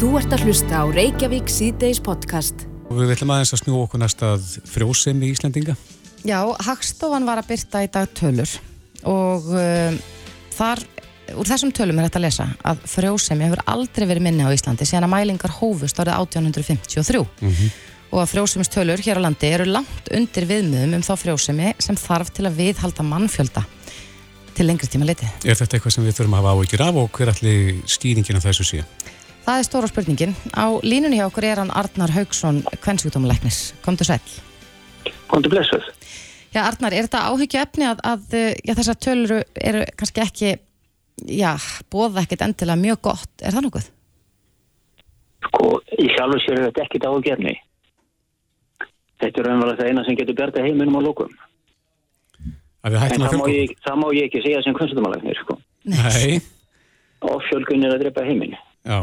Þú ert að hlusta á Reykjavík síðdeis podcast. Og við ætlum aðeins að snú okkur næsta frjósemi í Íslandinga. Já, Hagstofan var að byrta í dag tölur og uh, þar, úr þessum tölum er þetta að lesa að frjósemi hefur aldrei verið minni á Íslandi síðan að mælingar hófust árið 1853 mm -hmm. og að frjósemistölur hér á landi eru langt undir viðmiðum um þá frjósemi sem þarf til að viðhalda mannfjölda til lengri tíma liti. Er þetta eitthvað sem við þurfum að hafa áhugir af og hver allir skýringin af þessu síðan? Það er stóra spurningin. Á línunni hjá okkur er hann Arnar Haugsson, kvennsjúkdómuleiknis. Komdu sæl. Komdu blessuð. Já, Arnar, er þetta áhyggju efni að, að já, þessar tölur eru kannski ekki, já, bóða ekkert endilega mjög gott, er það nokkuð? Sko, í sjálfu sér er þetta ekkit áhyggju efni. Þetta er umvel að það eina sem getur bjarta heiminum á lókum. Það ég, það má ég ekki segja sem kunstumalæknir, sko. Nei. Og fjölgun er að drepa heiminu. Já.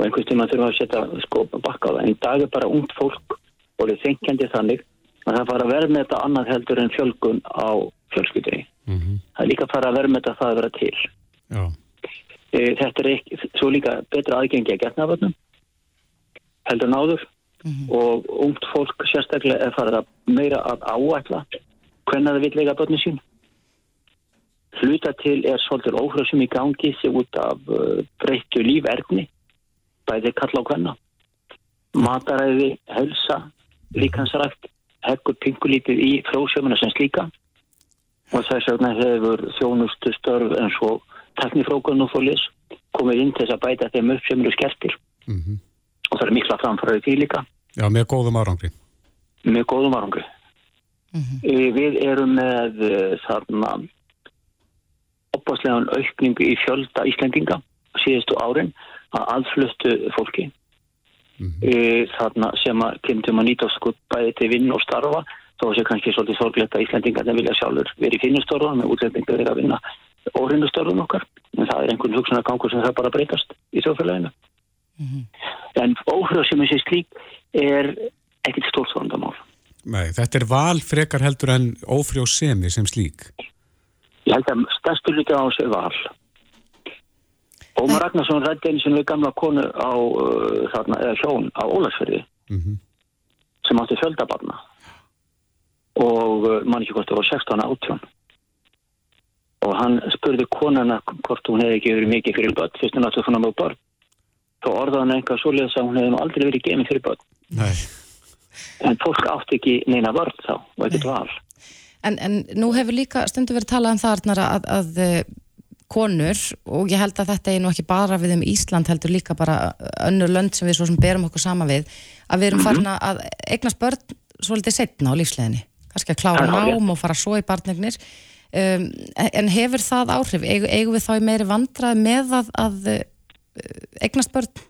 Og einhvers tíma þurfum að setja sko bakka á það. En í dag er bara ungt fólk og það er þengjandi þannig að það fara að verða með þetta annað heldur en fjölgun á fjölskyldinni. Mm -hmm. Það er líka að fara að verða með þetta það að vera til. Já. E, þetta er ekki, svo líka betra aðgengi að getnaföldnum heldur náður mm -hmm. og ungt fólk sérstaklega er farið að meira að áækla hvernig það vil lega börnum sín. Hluta til er svolítið óhröðsum í gangi sig út af uh, breyttu lífverkni bæði kalla á hverna. Mataræði, helsa, líkansrækt heggur pingulítið í frjósjöfuna sem slíka og þess vegna hefur þjónustu störf eins og teknifrókun og fólis komið inn til þess að bæta þeim upp sem eru skertir mm -hmm. og það er mikla framfæraði því líka Já, með góðum árangri Með góðum árangri mm -hmm. Við erum með uh, þarna opaslegan aukningu í fjölda Íslendinga síðustu árin að aðfluttu fólki. Mm -hmm. þarna sem að kemur að nýta sko bæði til vinn og starfa þó sé kannski svolítið sorglegt að Íslandingarnir vilja sjálfur verið í finnustorfa með útlendingar verið að vinna órinnustörfum okkar en það er einhvern hugsunar gangur sem það bara breytast í þjóðfélaginu. Mm -hmm. en óhrjóð sem þessi slík er ekkit stórt þorndamál Nei, þetta er val frekar heldur en ófrjóð semi sem slík. Ég held að stærstu líka á þessu val Ómar Ragnarsson rætti eins og við gamla konu á uh, þarna, eða hjón á Ólarsfjörði mm -hmm. sem átti fjöldabarna og uh, mann ekki hvort það var 16 átjón og hann spurði konuna hvort hún hefði ekki verið mikið fyrir börn. Fyrst átti að fanna með börn. Þá orðaði hann eitthvað svo leiðis að hún hefði aldrei verið gemið fyrir börn. Nei. en fólk átti ekki neina börn þá og ekkert val. En, en nú hefur líka stundu verið talað um það að, að, að konur og ég held að þetta er nú ekki bara við um Ísland heldur líka bara önnur lönd sem við svo sem berum okkur sama við að við erum farin að eignast börn svolítið setna á lífsleginni kannski að klára nám og fara svo í barnignir um, en hefur það áhrif? Eigum eigu við þá í meiri vandrað með að, að eignast börn?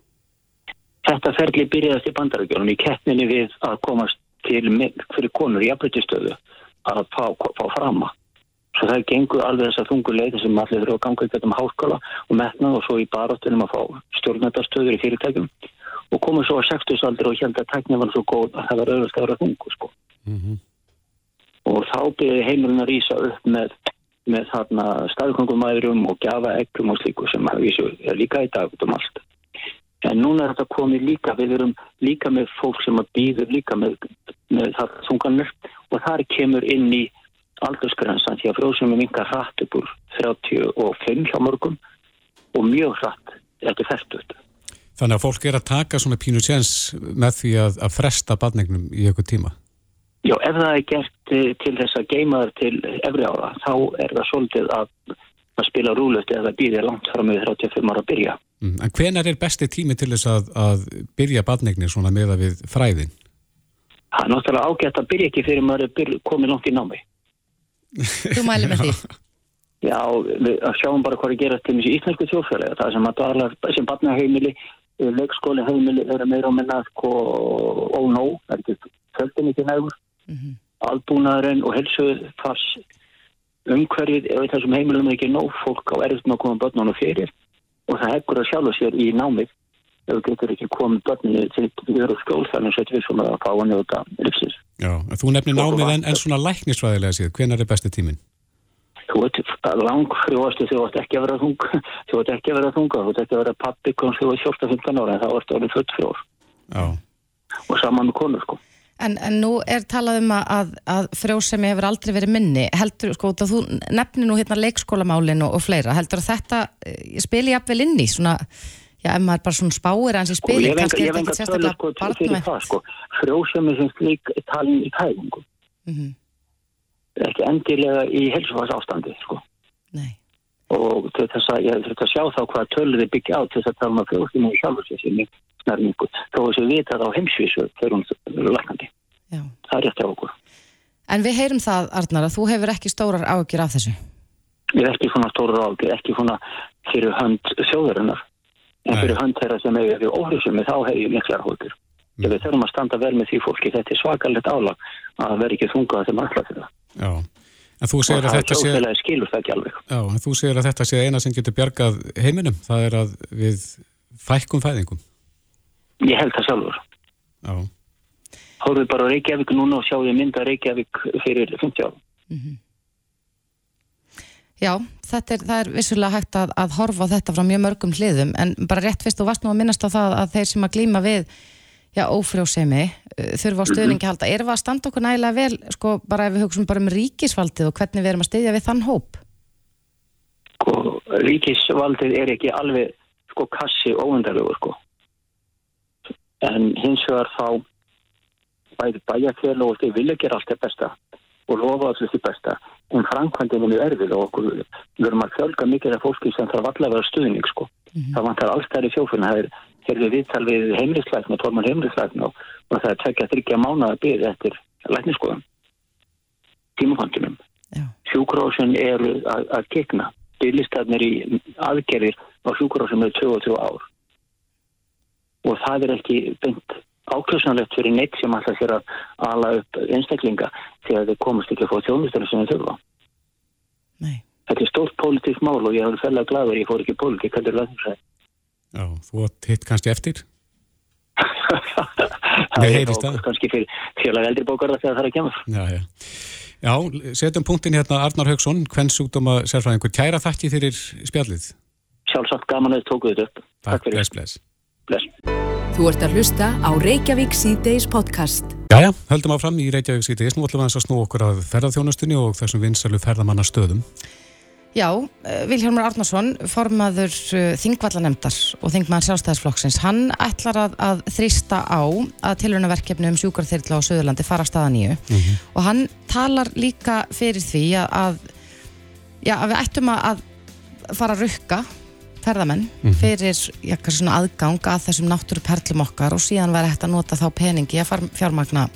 Þetta ferli byrjaðast í bandarækjunum í keppninni við að komast til fyrir konur í afbrytistöðu að fá, fá frama Svo það gengur alveg þess að þungu leið sem allir þurfa að ganga í getum háskóla og metnað og svo í baróttunum að fá stjórnættastöður í fyrirtækjum og komið svo að 60 aldri og held að tæknið var svo góð að það var auðvitað að vera þungu sko. Mm -hmm. Og þá byrði heimilin að rýsa upp með, með þarna staðkongumæðurum og gjafa ekkum og slíku sem er líka í dag út um allt. En núna er þetta komið líka, við erum líka með fólk sem að býður líka með, með það þunganir og þar kemur inn í aldursgrensan því að frjóðsum er mingar hratt upp úr 35 hjá mörgum og mjög hratt eftir færtut. Þannig að fólk er að taka svona pínu séns með því að, að fresta badningnum í einhver tíma? Já, ef það er gert eh, til þess að geimaður til efri ára, þá er það svolítið að, að spila rúlut eða býðið langt fram með 35 ára að byrja. Mm, en hvenar er besti tími til þess að, að byrja badningnir svona meða við fræðin? Það er náttúrulega ágætt að byrja ekki fyrir maður er komið langt í námi. Þú mæli með því? Já, við sjáum bara hvað er gerast til þessu íslensku þjóðfjölega. Það sem að dvalar, sem barnaheimili, leikskóli heimili eru meira á menna sko ónó, það er ekki földin ekki nægur. Mm -hmm. Albúnaðurinn og helsufars umhverfið ef þessum heimilum er ekki nóg fólk á erfnum að koma börnunum fyrir og það heggur að sjálfa sér í námið ef þú getur ekki komið börninu til öru skól þannig að við svona að fá að njóta lífsins. Já, þú nefnir námið en, en svona læknisvæðilega síðan, hvenar er besti tímin? þú ert langfrjóastu þú ert ekki að vera þung þú ert ekki að vera þunga, þú ert ekki að vera pappi komst þú er 14-15 ára en þá ert orðið 44 Já. og saman með konur sko En, en nú er talað um að, að frjósemi hefur aldrei verið minni heldur, sko, þú nefnir nú hérna leikskólamálin og, og fleira, heldur að þetta eh, spili jafnvel inn í svona já, ef maður bara svona spáir hans í spili kannski er þetta ekki sérstaklega sko fyrir barnvænt sko. Frjósemi sem slík talin í fæðingu Mhm, ekki endilega í helsufars ástandi sko. Nei, og þess að ég þurft að sjá þá hvað tölur þið byggja á til þess að tala um að frjósemi í sjálfur sér sinni snarningu þó þess að vita það á heimsvísu þegar hún lakandi já. Það er rétt á okkur. En við heyrum það, Arnar, að þú hefur ekki stórar ágjur af þessu. Ég er ekki svona stóra ráði ekki svona fyrir hönd þjóðarinnar en fyrir hönd þeirra sem eiga því óhrjusumi þá hef ég miklar Mm. ef við þurfum að standa vel með því fólki þetta er svakalegt álag að vera ekki þungað sem allar fyrir það Já. En þú segir að það þetta sé... sjóðfélagi skilur það ekki alveg Já, en þú segir að þetta sé eina sem getur bjargað heiminum. Það er að við fækkum fæðingum. ég held það sjálfur Já. Hóruð bara á Reykjavík núna og sjáðu mynda Reykjavík fyrir 50 árum. Já, þetta er, það er vissulega hægt að, að horfa á þetta frá mjög mörgum hliðum en bara rétt fyrst og varst nú að minnast á það að þeir sem að glíma við já, ófrjósemi uh, þurfa á stöðningi að halda. Erum við að standa okkur nægilega vel, sko, bara ef við hugsaum bara um ríkisvaldið og hvernig við erum að styðja við þann hóp? Sko, ríkisvaldið er ekki alveg sko kassi óendarlegur sko. En hins vegar þá bæði bæjarfélag og þeir vilja gera allt það besta og lofa allir því besta. En framkvæmdinn er mjög erfið og okkur við erum að fjölga mikið af fólki sem þarf allavega að stuðning sko. Það vantar alls þær í sjófuna. Það er herfið viðtal við heimlislækna, tórmann heimlislækna og, það er tekja þryggja mánuða byrð eftir lækniskoðum. Tímakontinum. Já, sjúkrósin eru að, að kikna. Byrlistarnir í aðgerðir á sjúkrósum eru 23 ár. Og það er ekki beint ákjössanlegt fyrir neitt sem alltaf sér að ala upp einstaklinga þegar þeir komast ekki að fá þjónustur sem þeir þurfa. nei. Þetta er stórt pólitísk mál og ég er fælega gladur, ég fór ekki pólitík, þetta er læknisæð. Já, þú átt hitt kannski eftir. það Nei, er heyrist það. kannski fyrir félag eldri bókara þegar það er að kemur. Já, já. Já, setjum punktin hérna Arnar Haugsson, hvern sjúkdóma sérfræðingur. Kæra þakki fyrir spjallið. Sjálfsagt gaman að þið tókuðu þetta upp. Takk, fyrir. bless, bless. Bless. Þú ert að hlusta á Reykjavík síðdeis podcast. Jæja, höldum áfram í Reykjavík síðdeis. Nú ætlum við að snú okkur að ferðarþjónustunni og þessum vinsalu ferðamanna stöðum. Já, eh, Vilhjálmur Arnarsson, formaður uh, Þingvallanemdar og Þingmaður sjálfstæðisflokksins, hann ætlar að, að þrýsta á að tilhörnaverkefni um sjúkarþyrla á Suðurlandi fara að staða nýju og hann talar líka fyrir því að, að, já, að við ættum að, að fara að rukka ferðamenn fyrir já, kannski svona aðgang að þessum náttúruperlum okkar og síðan væri hægt að nota þá peningi að far- fjármagna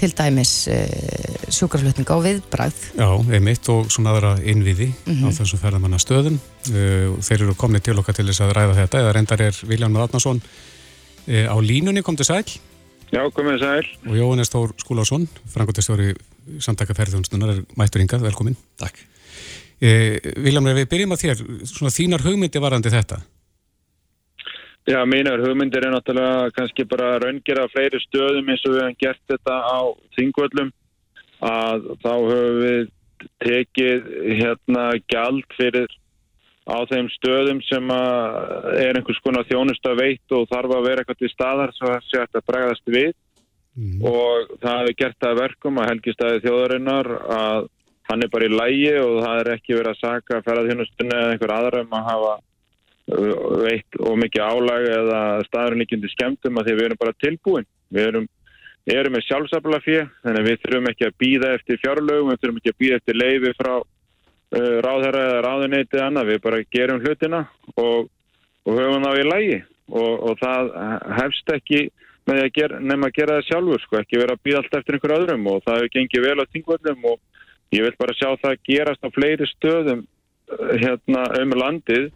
til dæmis uh, sjúkarflutninga og viðbræð Já, einmitt og svona aðra innviði á þessum ferðamanna stöðum. Uh, þeir eru komnið til okkar til þess að ræða þetta eða reyndar er Viljánu Arnarsson uh, á línunni kom til sæl Já, komið sæl. og Jóhannes Þór Skúlásson, frangotistjóri samtaka ferðjónustunar er mættur hingað, velkomin. Takk. Viljánu, ef við byrjum að þér, svona þínar hugmyndi varandi þetta. Já, mínar hugmyndir er náttúrulega kannski bara að raungera fleiri stöðum eins og við hefum gert þetta á þingvöllum að þá höfum við tekið hérna gjald fyrir á þeim stöðum sem er einhvers konar þjónusta veitt og þarf að vera eitthvað til staðar svo að sé að bregðast við Mm. og það hefur gert það að verkum að helgistæði þjóðarinnar að hann er bara í lægi og það er ekki verið að saka ferðarþjónustunni eða einhver aðra um að hafa uh, veitt og mikið álag eða staðurinn líkjandi skemmtum að því við erum bara tilbúin. Við erum, erum með sjálfsafla fyrir þannig að við þurfum ekki að býða eftir fjárlögum, við þurfum ekki að býða eftir leifi frá uh, ráðherra eða ráðuneytið annað, við bara gerum hlutina og, og höfum það í lægi og, og það hefst ekki með að gera, nefn að gera það sjálfur sko, ekki vera að býða allt eftir einhver öðrum og það hefur gengið vel á þingvöldum og ég vil bara sjá það gerast á fleiri stöðum uh, hérna um landið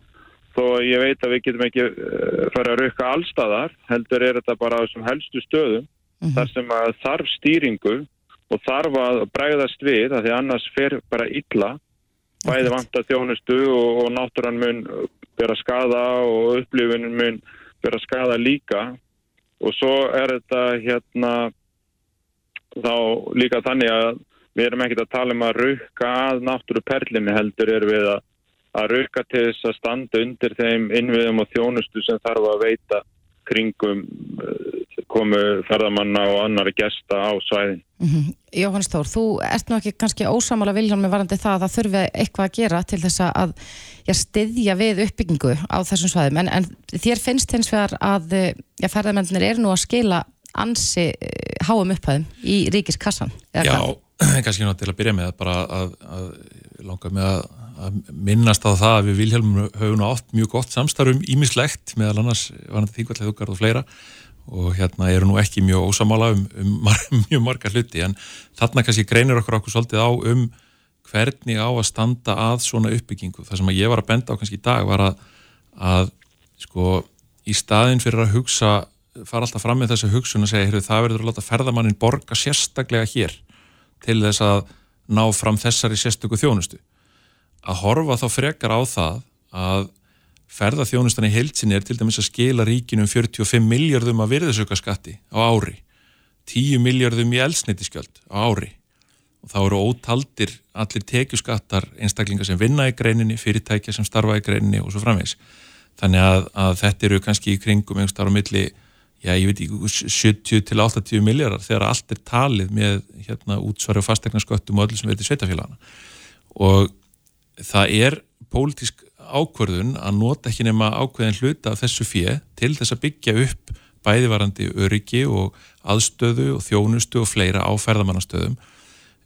þó að ég veit að við getum ekki uh, fara að rukka allstaðar heldur er þetta bara á þessum helstu stöðum þar sem að þarf stýringu og þarf að bregðast við að því annars fer bara illa. Bæði vanta þjónustu og, og náttúran mun vera skada og upplifunin mun vera skada líka. Og svo er þetta hérna þá líka þannig að við erum ekkert að tala um að rukka að náttúru perlinni heldur er við að, að rukka til þess að standa undir þeim innviðum og þjónustu sem þarf að veita kringum eh, komu ferðamanna og annari gesta á svæðin. Mm -hmm. Jóhannes Þór, þú ert nú ekki kannski ósamála viljón með varandi það að það þurfi eitthvað að gera til þess að já, styðja við uppbyggingu á þessum svæðum en, en þér finnst hins vegar að já, ferðamennir eru nú að skila ansi eh, háum upphæðum í ríkiskassan. Já, kannski náttúrulega til að byrja með bara að, að langa með að að minnast á það að við Vilhelm höfum átt mjög gott samstarfum ímislegt meðal annars varandi þingvallega þukkar og fleira og hérna eru nú ekki mjög ósamála um, um mar mjög marga hluti en þarna kannski greinir okkur okkur svolítið á um hvernig á að standa að svona uppbyggingu. Það sem að ég var að benda á kannski í dag var að, að sko í staðin fyrir að hugsa fara alltaf fram með þessu hugsun og segja það verður að láta ferðamannin borga sérstaklega hér til þess að ná fram þessari sérstöku þjónustu. Að horfa þá frekar á það að ferðarþjónustan í heilsinni er til dæmis að skila ríkinu um 45 miljardum að virðisauka skatti á ári. 10 miljardum í elsnitiskjöld á ári. Og þá eru ótaldir allir tekjuskattar einstaklingar sem vinna í greininni, fyrirtækja sem starfa í greininni og svo framvegs þannig að, að þetta eru kannski í kringum einhverstað á milli, já ég veit ekki 70 til 80 miljardar þegar allt er talið með hérna útsvari og fastegnarsköttum og öllum sem veitir sveitafélagana og það er pólitísk ákvörðun að nota ekki nema ákveðin hluta af þessu fjö til þess að byggja upp bæðivarandi öryggi og aðstöðu og þjónustu og fleira á ferðamannastöðum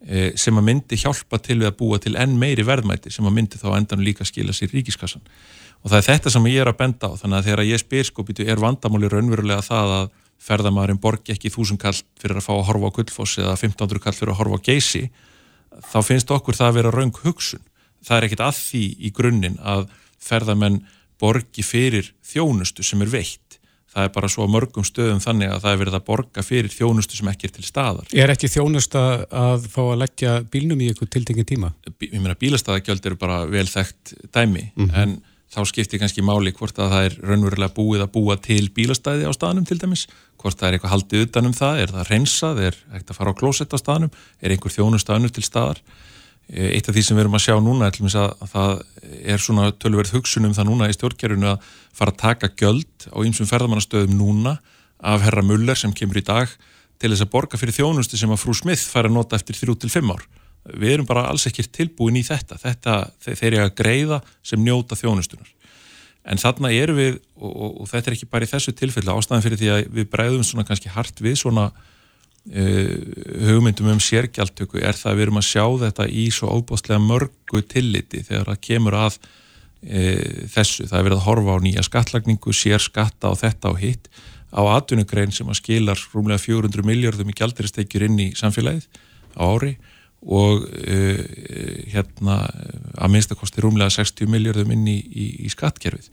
eh, sem að myndi hjálpa til við að búa til enn meiri verðmæti sem að myndi þá endan líka skila sér ríkiskassan og það er þetta sem ég er að benda á þannig að þegar ég spyr sko býtu er vandamáli raunverulega það að ferðamæðurinn borgi ekki þúsund kall fyrir að fá að horfa á gullfoss eða 1500 kall fyrir að horfa á geysi þá finnst okkur það að vera raung hugsun það er ekkit að því í grunninn að ferðamenn borgi fyrir þjónustu sem er veitt það er bara svo mörgum stöðum þannig að það er verið að borga fyrir þjónustu sem ekki er til staðar. Er ekki þjónusta að fá að leggja bílnum í eitthvað tildingin tíma? Ég meina bílastæðagjöld eru bara vel þekkt dæmi mm -hmm. en þá skiptir kannski máli hvort að það er raunverulega búið að búa til bílastæði á staðnum til dæmis, hvort það er eitthvað haldið utanum það, er það reynsað, er ekkert að fara á klósett á staðnum, er einhver þjónustafnu til staðar Eitt af því sem við erum að sjá núna er að það er svona tölverð hugsunum það núna í stjórnkerfinu að fara að taka göld á ýmsum ferðamannastöðum núna af herra Muller sem kemur í dag til þess að borga fyrir þjónustu sem að frú Smith fær að nota eftir 3-5 ár. Við erum bara alls ekkert tilbúin í þetta. Þetta þeir eru að greiða sem njóta þjónustunar. En þarna eru við, og, og, og þetta er ekki bara í þessu tilfellu ástæðan fyrir því að við bregðum svona kannski hart við svona Uh, hugmyndum um sérgjaldtöku er það að við erum að sjá þetta í svo óbústlega mörgu tilliti þegar það kemur að uh, þessu, það er verið að horfa á nýja skattlagningu, sér skatta á þetta og hitt á atvinnugrein sem að skilar rúmlega 400 miljardum í gjaldiristekjur inn í samfélagið á ári og uh, hérna að minnstakosti rúmlega 60 miljardum inn í, í, í skattkerfið.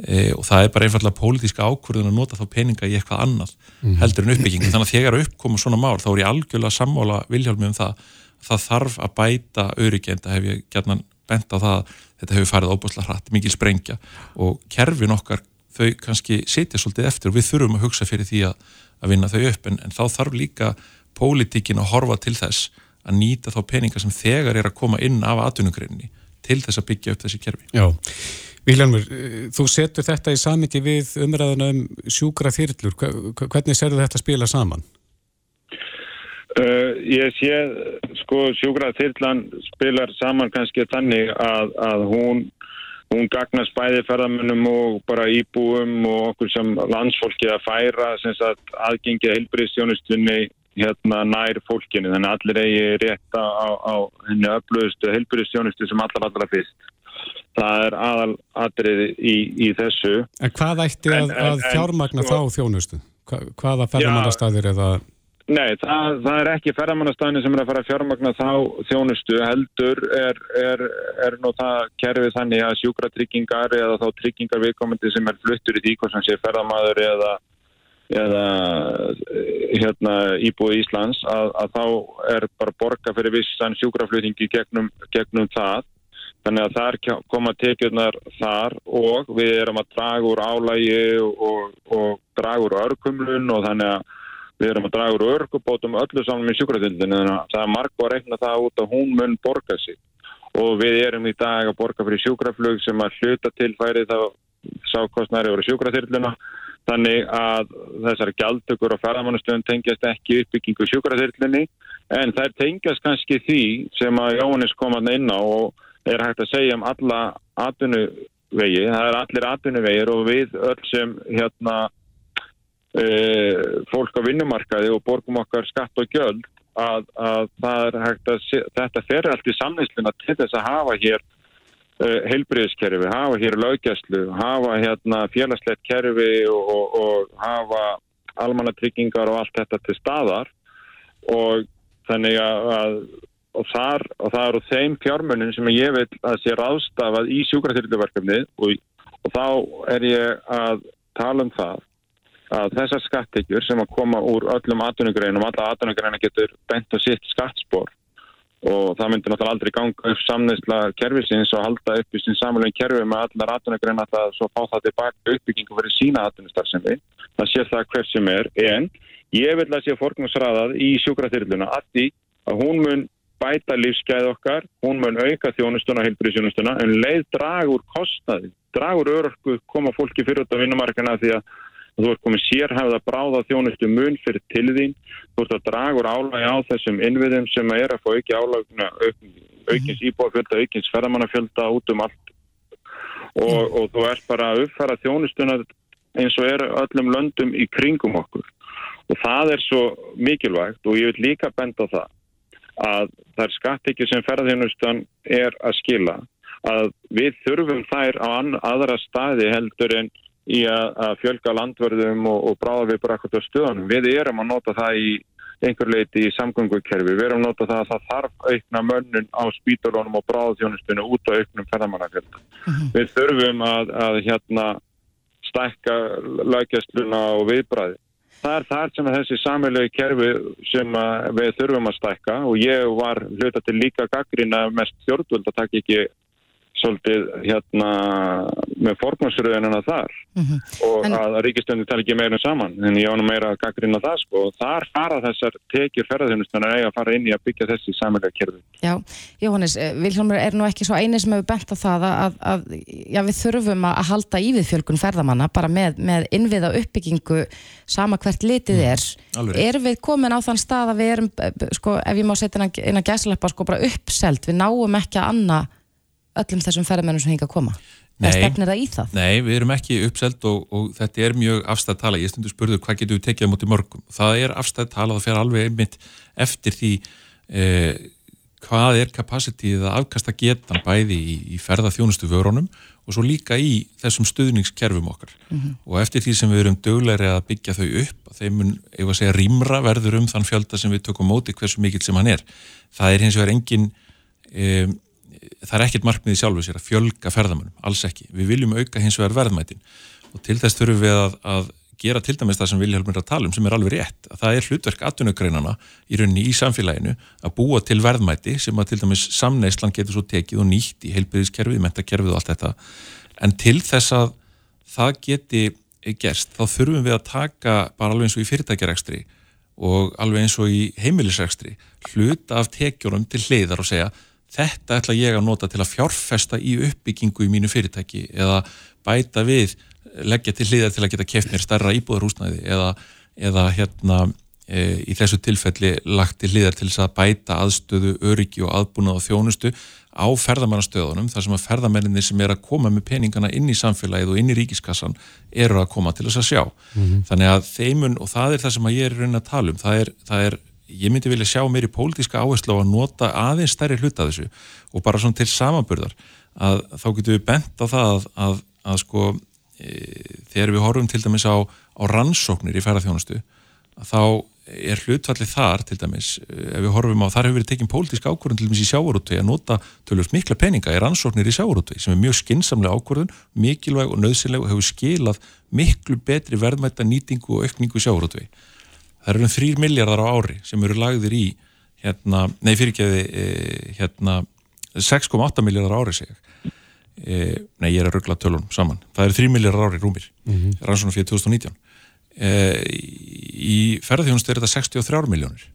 E, og það er bara einfallega pólitíska ákvörðun að nota þá peninga í eitthvað annað mm. heldur en uppbyggingu, þannig að þegar uppkoma svona mál þá er ég algjörlega sammála viljálmi um það það þarf að bæta öryggenda hef ég gætna bent á það þetta hefur farið óbúslega hratt, mikil sprengja og kerfin okkar þau kannski setja svolítið eftir og við þurfum að hugsa fyrir því að, að vinna þau upp. En, en þá þarf líka pólitíkin að horfa til þess að nýta þá peninga sem þegar er að koma inn af atvinnugreininni til þess að byggja upp þessi kerfi Já Viljanmur, þú setur þetta í samingi við umræðuna um sjúkra þyrlur. Hvernig serðu þetta spila saman? Uh, ég sé, sko, sjúkra þyrlan spilar saman kannski þannig að, að hún, hún gagnast bæði ferðamennum og bara íbúum og okkur sem landsfólki að færa sagt, aðgengið heilbyrðistjónustunni hérna nær fólkinu. Þannig að allir eigi rétta á, á henni öflugustu heilbyrðistjónustu sem allar allra fyrst það er aðal atriði í, í þessu En hvað ætti að, en, að fjármagna en, þá þjónustu? Hva, hvaða ferðamannastæðir eða? Nei, það, það er ekki ferðamannastæðin sem er að fara að fjármagna þá þjónustu heldur er, er, er nú það kerfið þannig að sjúkratryggingar eða þá tryggingar viðkomandi sem er fluttur í því hvað sem sé ferðamadur eða eða hérna íbúi Íslands að, að þá er bara borga fyrir vissan sjúkraflutningi gegnum, gegnum það. Þannig að þar koma tekjurnar þar og við erum að draga úr álægi og, og draga úr örkumlun og þannig að við erum að draga úr örgubótum öllu saman með sjúkratildinu þannig að það er marg að rekna það út að hún mun borga sig. Og við erum í dag að borga fyrir sjúkraflug sem að hluta til færi þá sákostnæri voru sjúkratildina þannig að þessar gjaldtökur og ferðamannastöðun tengjast ekki uppbyggingu sjúkratildinni en þær tengjast kannski því sem að Jóhannes kom að inn á og er hægt að segja um alla atvinnuvegi, það er allir atvinnuvegir og við öll sem hérna e, fólk á vinnumarkaði og borgum okkar skatt og gjöld að, að að þetta fer allt í samnýsluna til þess að hafa hér heilbriðiskerfi, hafa hér lögjæslu, hafa hérna félagslegt kerfi og, og, og hafa almannatryggingar og allt þetta til staðar. Og þannig að og, þar, og það eru þeim fjármönnum sem ég vil að sé ráðstafað í sjúkraþyrluverkefni og, þá er ég að tala um það að þessar skattekjur sem að koma úr öllum atvinnugreinum, alla atvinnugreina getur bent og sitt skattspor og það myndir náttúrulega aldrei ganga upp samneisla kervisins og halda upp í sín samanlegin kerfi með allar atvinnugreina að svo fá það tilbaka uppbyggingu fyrir sína atvinnustarfsemi. Það sé það hver sem er en ég vil að sé forgnarsraðað í sjúkraþyrluna að því að hún mun bæta lífsgæð okkar, hún mun auka þjónustuna, heilbríðsjónustuna, en leið dragur kostnaði, dragur örku koma fólki fyrir þetta vinnumarkana því að þú ert komið sérhæfða bráða þjónustu mun fyrir til þín, þú ert að dragur álægi á þessum innviðum sem er að fá auki álæguna, aukins íbúafjölda, aukins ferðamannafjölda út um allt. Og, og þú ert bara að uppfæra þjónustuna eins og er öllum löndum í kringum okkur. Og það er svo mikilvægt og ég vil líka benda það að það er skattekki sem ferðarþjónustan er að skila. Að við þurfum þær á aðra staði heldur en í að, fjölga landverðum og, og bráða við bara á stöðunum. Við erum að nota það í einhver leiti í samgöngukerfi. Við erum að nota það að það þarf aukna mönnun á spítalónum og bráðþjónustunum út á auknum ferðarmannafjölda. Uh mhm. -huh. Við þurfum að, að hérna, stækka lagjastluna og viðbræði. Það er þar sem þessi samilegi kerfi sem við þurfum að stækka og ég var hluta til líka gaggrina mest stjórnvöld að taka ekki svolítið hérna með formansröðunina þar mm -hmm. og en, að ríkistöndi tala ekki meira saman en ég ánum meira að gaggrina það sko og þar fara þessar tekjur ferðarþjónustunar eiga að fara inn í að byggja þessi samilegi kerfi. Já, Jóhannes, eh, Viljómur er nú ekki svo eini sem hefur bent á það að, að já, við þurfum að halda í við fjölgun ferðamanna bara með, með innviða uppbyggingu sama hvert litið mm. er. Mm, er við komin á þann stað að við erum, eh, sko, ef ég má setja inn að gæslepa, sko, bara uppselt, við náum ekki að anna öllum þessum ferðamennum sem hinga að koma? Nei, stefnir það í það? Nei, við erum ekki uppselt og, og þetta er mjög afstæð tala. Ég stundur spurðu hvað getur við tekið á móti mörgum. Það er afstæð tala og það fer alveg einmitt eftir því eh, hvað er kapasitíð að afkasta getan bæði í, í ferðarþjónustu vörunum og svo líka í þessum stuðningskerfum okkar. Mm -hmm. Og eftir því sem við erum döglegri að byggja þau upp, þeim mun, ef að segja, rýmra verður um þann fjölda sem við tökum móti hversu mikill sem hann er. Það er hins vegar engin... Eh, það er ekkert markmiði sjálfu sér að fjölga ferðamönnum, alls ekki. Við viljum auka hins vegar verðmætin og til þess þurfum við að, að gera til dæmis það sem Vilhelmur er að tala um sem er alveg rétt, að það er hlutverk atvinnugreinana í rauninni í samfélaginu að búa til verðmæti sem að til dæmis samneislan getur svo tekið og nýtt í heilbyrðiskerfið, mentakerfið og allt þetta en til þess að það geti gerst, þá þurfum við að taka bara alveg eins og í fyrirtækjarekstri og alveg eins og í heimilisrekstri hlut af tekjurum til hliðar og segja þetta ætla ég að nota til að fjárfesta í uppbyggingu í mínu fyrirtæki eða bæta við, leggja til hliðar til að geta keft mér starra íbúðarhúsnæði eða, eða hérna e, í þessu tilfelli lagt til hliðar til þess að bæta aðstöðu, öryggi og aðbúnað og þjónustu á ferðamannastöðunum þar sem að ferðamenninni sem er að koma með peningana inn í samfélagið og inn í ríkiskassan eru að koma til þess að sjá. Mm -hmm. Þannig að þeimun, og það er það sem að ég er raunin að tala um, það er, það er ég myndi vilja sjá mér í pólitíska áherslu á að nota aðeins stærri hluta þessu og bara svona til samanburðar að þá getum við bent á það að, að, að sko e, þegar við horfum til dæmis á, á rannsóknir í ferðarþjónustu þá er hlutfallið þar til dæmis e, ef við horfum á, þar hefur verið tekinn pólitíska ákvörðun til dæmis í sjávarútvei að nota tölvöld mikla peninga í rannsóknir í sjávarútvei sem er mjög skinsamlega ákvörðun, mikilvæg og nöðsynleg og hefur skilað miklu betri verðmætta nýtingu og aukningu sjávarútvei það eru um 3 miljardar á ári sem eru lagðir í hérna, nei fyrirgeði e, hérna 6,8 miljardar ári seg e, nei ég er að ruggla tölunum saman það eru 3 miljardar ári rúmir mm -hmm. rannsóna fyrir 2019 e, í ferðarþjónustu er þetta 63 miljónir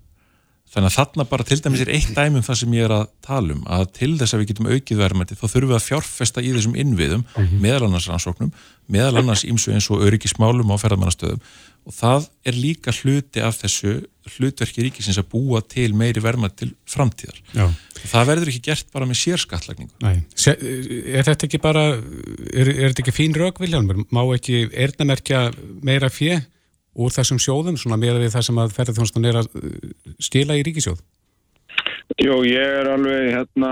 þannig að þarna bara til dæmis er eitt dæmum það sem ég er að tala um að til þess að við getum aukið verðmætti þá þurfum við að fjárfesta í þessum innviðum mm -hmm. meðal annars rannsóknum, meðal annars ímsu eins og öryggismálum á ferðarmannastöðum og það er líka hluti af þessu hlutverki ríkisins að búa til meiri verðmætti til framtíðar Já. það verður ekki gert bara með sérskattlagningu Er þetta ekki bara er, er þetta ekki fín rauk Viljámur? Má ekki erðnamerkja meira fjö úr þessum sjóðum, svona meira við það sem að ferðarþjónstun er að uh, stila í ríkisjóð? Jó, ég er alveg hérna,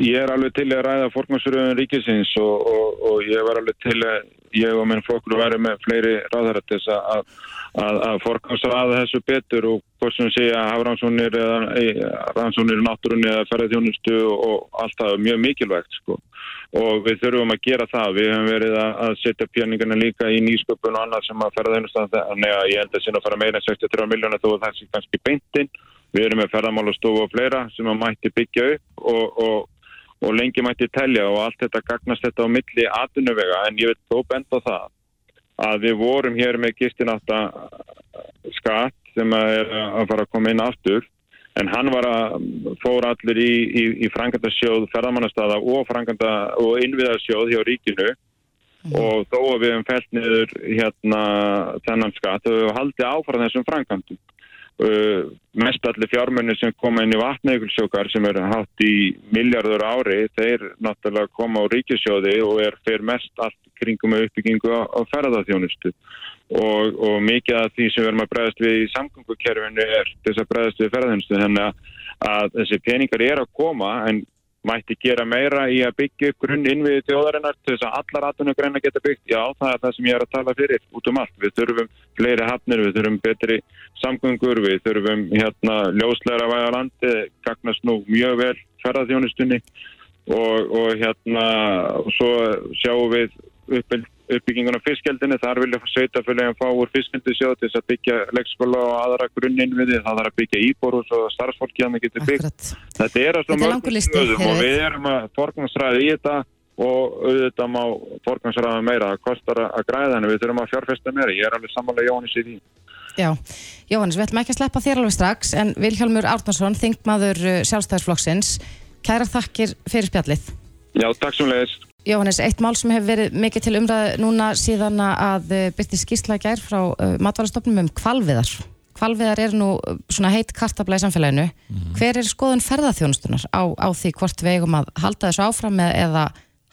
ég er alveg til að ræða fórkvæmsröðun ríkisins og, og, og ég var alveg til að ég og minn flokkur væri með fleiri þess að, að, að fórkvæmsraða þessu betur og hvort sem sé að hafa rannsónir rannsónir í náttúrunni eða ferðarþjónustu og allt það er mjög mikilvægt sko og við þurfum að gera það. Við hefum verið að setja pjörningarna líka í nýsköpun og annað sem að ferða þennustan þannig að ég held að sinna að fara meira en 63 miljónar þó sé kannski beintinn. Við erum með ferðamálastofu og fleira sem að mætti byggja upp og, og, og lengi mætti telja og allt þetta gagnast þetta á milli aðunuvega en ég vil þó benda það að við vorum hér með gistináta skatt sem er að fara að koma inn aftur en hann var að fóra allir í, í, í frangandarsjóð, ferðamannastada og, og innviðarsjóð hjá ríkinu mm. og þó að við hefum fælt niður hérna þennan skatt og við hefum haldið áfram þessum frangandum. Uh, mest allir fjármenni sem koma inn í vatnægulsjókar sem er hatt í miljardur ári, þeir náttúrulega koma á ríkisjóði og er fyrir mest allt kringum með uppbyggingu á, á ferðarþjónustu og, og mikið af því sem við erum að bregðast við í samgöngukerfinu er þess að bregðast við ferðarþjónustu þannig að þessi peningar er að koma en mætti gera meira í að byggja upp grunn innviði tjóðarinnar til þess að allar atvinnugreina geta byggt. Já, það er það sem ég er að tala fyrir út um allt. Við þurfum fleiri hafnir, við þurfum betri samgöngur, við þurfum hérna ljósleira væða landi, gagnast nú mjög vel ferðarþjónustunni og, og hérna og svo sjáum við uppbyggingun á fiskjaldinu, þar vilja sveitafélagin fá úr fiskjaldisjóð til þess að byggja leikskóla og aðra grunninn við því, það þarf að byggja íborus og starfsfólki að það getur byggt. Akkurat. Þetta er að svo mörgum stöðum og við erum að forgangsræða í þetta og auðvitað má forgangsræða meira, það kostar að græða henni, við þurfum að fjárfesta meira, ég er alveg samanlega Jónis í því. Já, Jóhannes, við ætlum ekki að sleppa þér alveg strax en Vilhelmur Árnarsson, þingmaður uh, sjálfstæðisflokksins, kæra þakkir fyrir spjallið. Já, takk sem leiðist. Jóhannes, eitt mál sem hefur verið mikið til umræð núna síðan að eh, byrti skýrsla gær frá uh, matvarastofnum um kvalviðar. Kvalviðar er nú eh, svona heit kartabla í samfélaginu. Mm. Hver er skoðun ferðarþjónustunar á, á því hvort við eigum að halda þessu áfram eða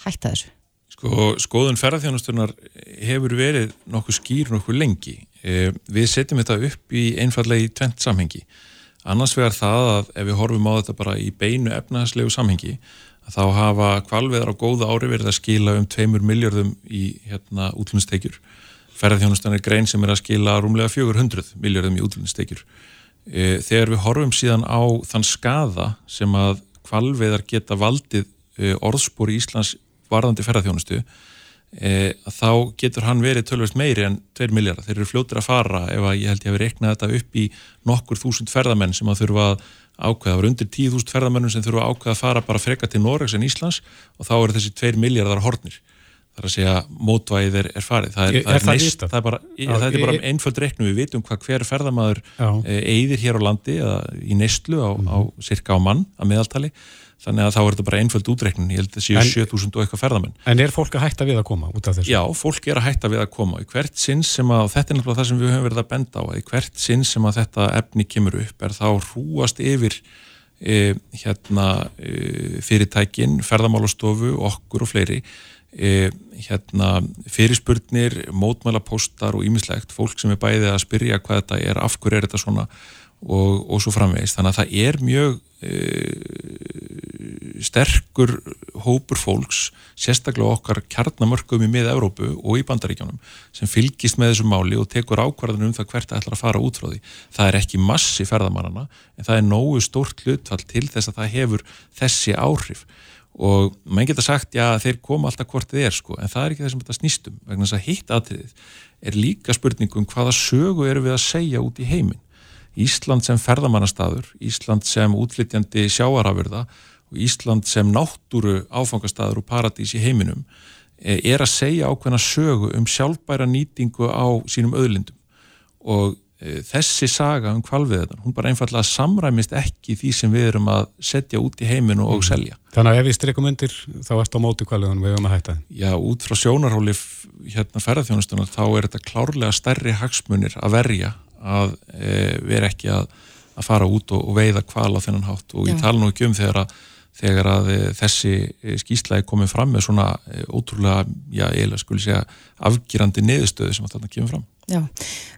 hætta þessu? Sko, skoðun ferðarþjónustunar hefur verið nokkuð skýr nokkuð lengi. Eh, við setjum þetta upp í einfallega í tvent samhengi. Annars vegar það að ef við horfum á þetta bara í beinu efnahagslegu samhengi þá hafa kvalveðar á góða ári verið að skila um 2 miljardum í hérna, útlunnstekjur. Ferðarþjónustan er grein sem er að skila rúmlega 400 miljardum í útlunnstekjur. E, þegar við horfum síðan á þann skada sem að kvalveðar geta valdið e, orðspor í Íslands varðandi ferðarþjónustu e, þá getur hann verið tölvist meiri en 2 miljardar. Þeir eru fljóttir að fara ef að ég held ég að við rekna þetta upp í nokkur þúsund ferðamenn sem að þurfa að ákveða, það var undir 10.000 ferðamönnum sem þurfa ákveða að fara bara freka til Norregs en Íslands og þá eru þessi 2 miljardar hornir það er að segja mótvæðið er, er farið. Það er, er, það er, neist, það er bara, Já, það er bara einföld reiknum, við vitum hvað hver ferðamæður eigðir hér á landi eða í neistlu á, mm. á cirka á mann að meðaltali þannig að þá er þetta bara einföld útreiknun. Ég held að það séu 7000 og eitthvað ferðamenn. En er fólk að hætta við að koma út af þessu? Já, fólk er að hætta við að koma. Í hvert sinn sem að, og þetta er náttúrulega það sem við höfum verið að benda á í hvert sinn sem að þetta efni kemur upp er þá hrúast yfir e, hérna e, fyrirtækin, ferðamálastofu okkur og fleiri e, hérna fyrirspurnir mótmælapóstar og ýmislegt. Fólk sem er bæðið að spyrja hvað þetta er, af hverju er þetta svona og, og svo framvegist, þannig að það er mjög sterkur hópur fólks, sérstaklega okkar kjarnamörkum í miða-Európu og í bandaríkjónum sem fylgist með þessu máli og tekur ákvarðanum um það hvert það ætlar að fara út frá því. Það er ekki massi ferðamannana en það er nógu stórt hlutfall til þess að það hefur þessi áhrif og maður geta sagt já þeir koma alltaf hvort þið er sko en það er ekki það sem þetta snýstum vegna þess að hitt aðtriðið er líka spurningum hvaða sögu eru við að segja út í heiminn. Ísland sem ferðamannastaður, Ísland sem útflytjandi sjáarafurða Ísland sem náttúru áfangastadur og paradís í heiminum e, er að segja ákveðna sögu um sjálfbæra nýtingu á sínum öðlindum og e, þessi saga um kvalviðan, hún bara einfallega samræmist ekki því sem við erum að setja út í heiminu og mm. selja. Þannig að ef við streikum undir þá ert á móti kvalviðan við höfum að hætta. Já, út frá sjónarhóli hérna ferðarþjónustunum þá er þetta klárlega stærri hagsmunir að verja að e, vera ekki að, að fara út og, og veiða kval á þennan hátt og Já. ég tala nú ekki um þegar að þegar að eh, þessi eh, skýslægi komið fram með svona eh, ótrúlega, já, eiginlega skulle segja afgýrandi niðurstöðu sem að þarna kemur fram. Já,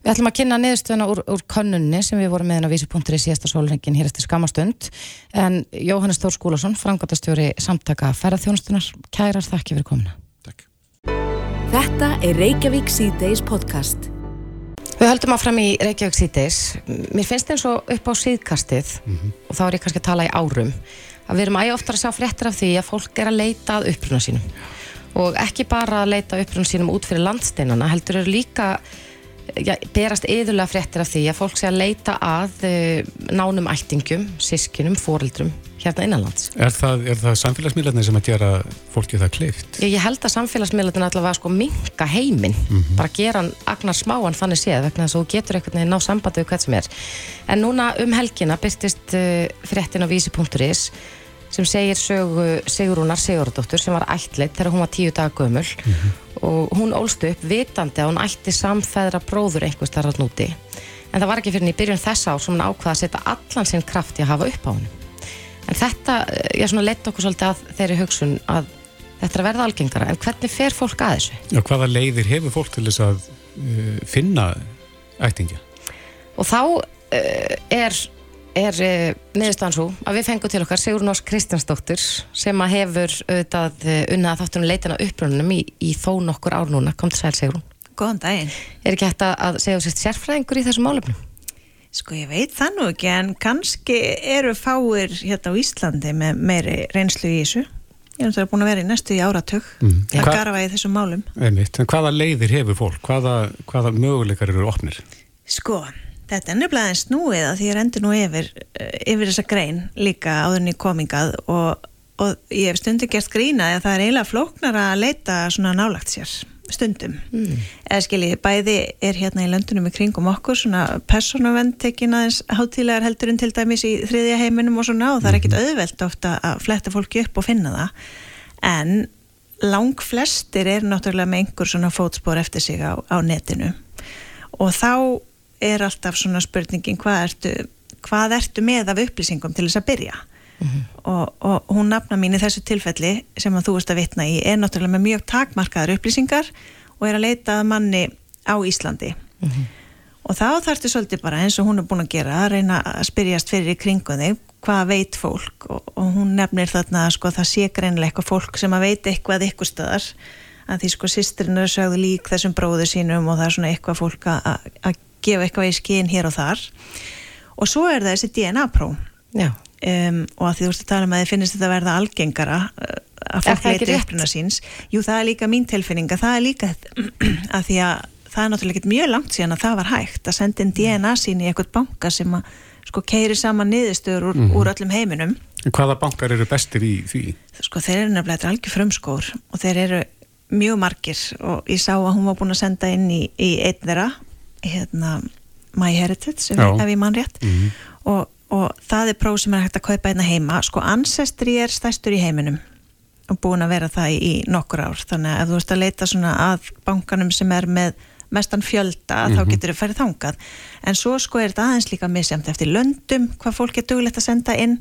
við ætlum að kynna niðurstöðuna úr, úr kannunni sem við vorum með henn á vísi.ri síðasta sólrengin hér eftir skamastund en Jóhannes Þór Skúlason, frangatastjóri samtaka ferðarþjónustunar, kærar þakki fyrir komina. Takk. Þetta er Reykjavík C-Days podcast. Við höldum áfram í Reykjavík C-Days. Mér finnst eins og upp á síðkastið mm -hmm. og þá er ég kannski að tala í árum að við erum æg oftar að sjá fréttir af því að fólk er að leita að uppruna sínum. Og ekki bara að leita uppruna sínum út fyrir landsteinana, heldur eru líka ja, berast yðurlega fréttir af því að fólk sé að leita að uh, nánum ættingum, sískinum, fóreldrum hérna innanlands. Er það, það samfélagsmiðlarnir sem að gera fólki það kleift? Ég, ég held að samfélagsmiðlarnir allavega sko minga heiminn, mm -hmm. bara gera hann agnar smáan þannig séð, vegna þess að þú getur einhvern veginn ná sambandi við hvert sem er. En núna um helgina byrstist uh, fréttin á vísi.is sem segir sögu Sigurúnar Sigurðardóttur sem var ætleitt þegar hún var tíu daga gömul mm -hmm. og hún ólst upp vitandi að hún ætti samfæðra bróður einhvers þar að núti en það var ekki fyrir í byrjun þess ár sem hún ákvaða að setja allan sinn kraft í að hafa upp á hún en þetta, ég eh, svona lett okkur svolítið að þeirri hugsun að þetta er að verða algengara, en hvernig fer fólk að þessu? Já, hvaða leiðir hefur fólk til þess að uh, finna ættingja? Og þá uh, er er uh, neðustan svo að við fengum til okkar Sigur Nors Kristjánsdóttir sem að hefur auðvitað unnað þáttunum leitina uppröndunum í, í þó nokkur ár núna. Kom til sæl Sigur. Góðan daginn. Er ekki hægt að segja sérfræðingur í þessum málefnum? Sko ég veit það nú ekki en kannski eru fáir hérna á Íslandi með meiri reynslu í þessu. Ég er náttúrulega búin að vera í næstu í áratug mm. að garfa í þessum málum. Einmitt. En hvaða leiðir hefur fólk? Hvaða, hvaða möguleikar eru opnir? Sko, Þetta er nefnilega en snúið að því ég rendi nú yfir, eh, yfir þessa grein líka áðurinn í komingað og, og ég hef stundu gert grína að það er eiginlega flóknar að leita svona nálagt sér stundum. Mm. Eða skiljið, bæði er hérna í löndunum í kringum okkur svona persónavend tekin aðeins hátílegar heldurinn til dæmis í þriðja heiminum og svona og það er ekkit mhm. auðvelt ofta að fletta fólki upp og finna það. En lang flestir er náttúrulega með einhver svona fótspor eftir sig á, á netinu og þá er alltaf svona spurningin hvað ertu, hvað ertu með af upplýsingum til þess að byrja mm -hmm. og, og hún nafna mín í þessu tilfelli sem að þú ert að vitna í er náttúrulega með mjög takmarkaðar upplýsingar og er að leita að manni á Íslandi. Mm -hmm. og þá þarftu svolítið bara eins og hún er búin að gera að reyna að spyrjast fyrir í kringum þig hvað veit fólk? Og, og hún nefnir þarna sko það sé greinlega eitthvað fólk sem að veit eitthvað ykkur stöðar að því sko sýstrinn er sögðu lík þessum bróðu sínum og það er svona eitthvað fólk að gefa eitthvað í skinn hér og þar. Og svo er það þessi DNA-pró um, og að því þú ert að tala um að þið finnist þetta að verða algengara uh, að fólk leiti uppruna síns jú það er líka mín tilfinninga það er líka að því að það er náttúrulega ekki mjög langt síðan að það var hægt að senda inn DNA sín í eitthvað banka sem að sko keiri saman niðurstöður úr, mm -hmm. úr öllum heiminum Hvaða bankar eru bestir í því? Sko þeir eru nefnilega algjör frumskór og þeir eru mjög margir og ég sá að hún var búin að senda inn í, í einn þeirra hérna, MyHeritage ef, ef ég mann rétt mm -hmm. og, og það er próf sem er hægt að kaupa einna hérna heima sko Ancestry er stærstur í heiminum og búin að vera það í, nokkur ár þannig að ef þú ert að leita svona að bankanum sem er með mestan fjölda mm -hmm. þá mhm. getur þau færið þangað en svo sko er þetta aðeins líka misjamt eftir löndum hvað fólk er duglegt að senda inn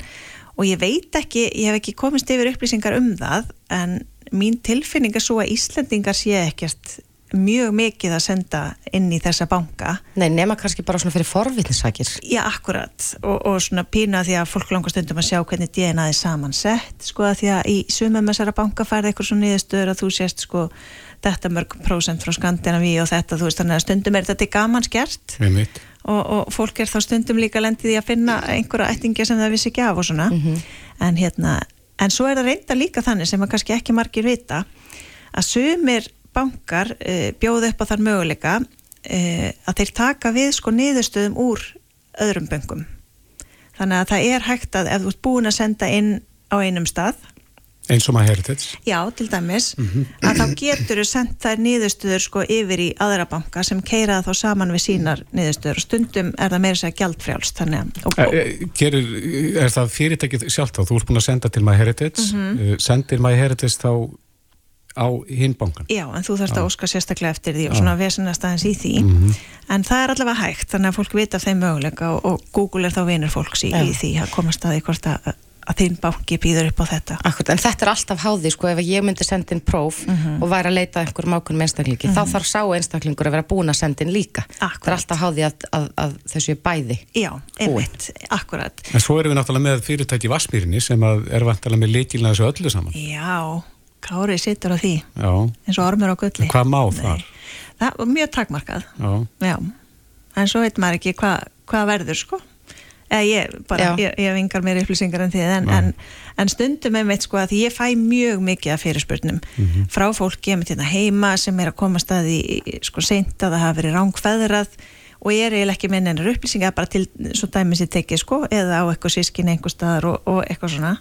og ég veit ekki, ég hef ekki komist yfir upplýsingar um það en mín tilfinning er svo að Íslandingar sé ekkert mjög mikið að senda inn í þessa banka. Nei, nema kannski bara svona fyrir forvitnisakir. Já, akkurat og, og svona pína því að fólk langar stundum að sjá hvernig DNA er samansett sko að því að í sumum þessara banka færði eitthvað svona niðurstöður að þú sést sko þetta mörg prósent frá Skandinaví og þetta þú veist þannig að stundum er þetta gaman skert og, og fólk er þá stundum líka lendið í að finna einhverja ættingi sem það vissi ekki af og svona mm -hmm. en hérna, en svo er það reynda líka þannig sem að kannski ekki margir vita að sumir bankar eh, bjóð upp á þar möguleika e, að þeir taka við sko niðurstöðum úr öðrum böngum þannig að það er hægt að ef þú ert búin að senda inn á einum stað Eins og maður heritage? Já, til dæmis, að þá getur þú sendt þær niðurstöður sko yfir í aðra banka sem keira þá saman við sínar niðurstöður og stundum er það meira sér gjaldfrjálst þannig að og, E, e, gerir, er það fyrirtækið sjálft þá? Þú ert búin að senda til MyHeritage, mm -hmm. sendir MyHeritage þá á hinn bankan? Já, en þú þarfst að óska sérstaklega eftir því og svona vesenast aðeins í því. En það er allavega hægt, þannig að fólk vita af þeim möguleika og, og Google er þá vinur fólks í, í því að komast að hvort að, að þinn banki býður upp á þetta. Akkurat, en þetta er alltaf háði, sko, ef ég myndi senda inn próf og væri að leita að einhverjum ákveðum einstaklingi, þá þarf sá einstaklingur að vera búin að senda inn líka. Það er alltaf háði að, að, að þessu er bæði. Já, einmitt, akkurat En svo erum við náttúrulega með fyrirtæki í Vassmýrinni sem að er vantilega með leikilna þessu öllu saman. Já, Kári situr á því Já, eins og ormur á gulli. En hvað má þar? Það var mjög takmarkað. Já, Já, en svo veit maður ekki hvað hva verður sko. Eða ég bara, ég, ég vingar mér upplýsingar en þið en, en, en stundum með mitt sko að því ég fæ mjög mikið af fyrirspurnum frá fólki ég hérna heima sem er að koma staði sko seint að það hafa verið rángfæðrað og ég er eiginlega ekki minn ennur upplýsingar bara til svo dæmis ég tekið sko eða á eitthvað sískin einhver staðar og, og eitthvað svona.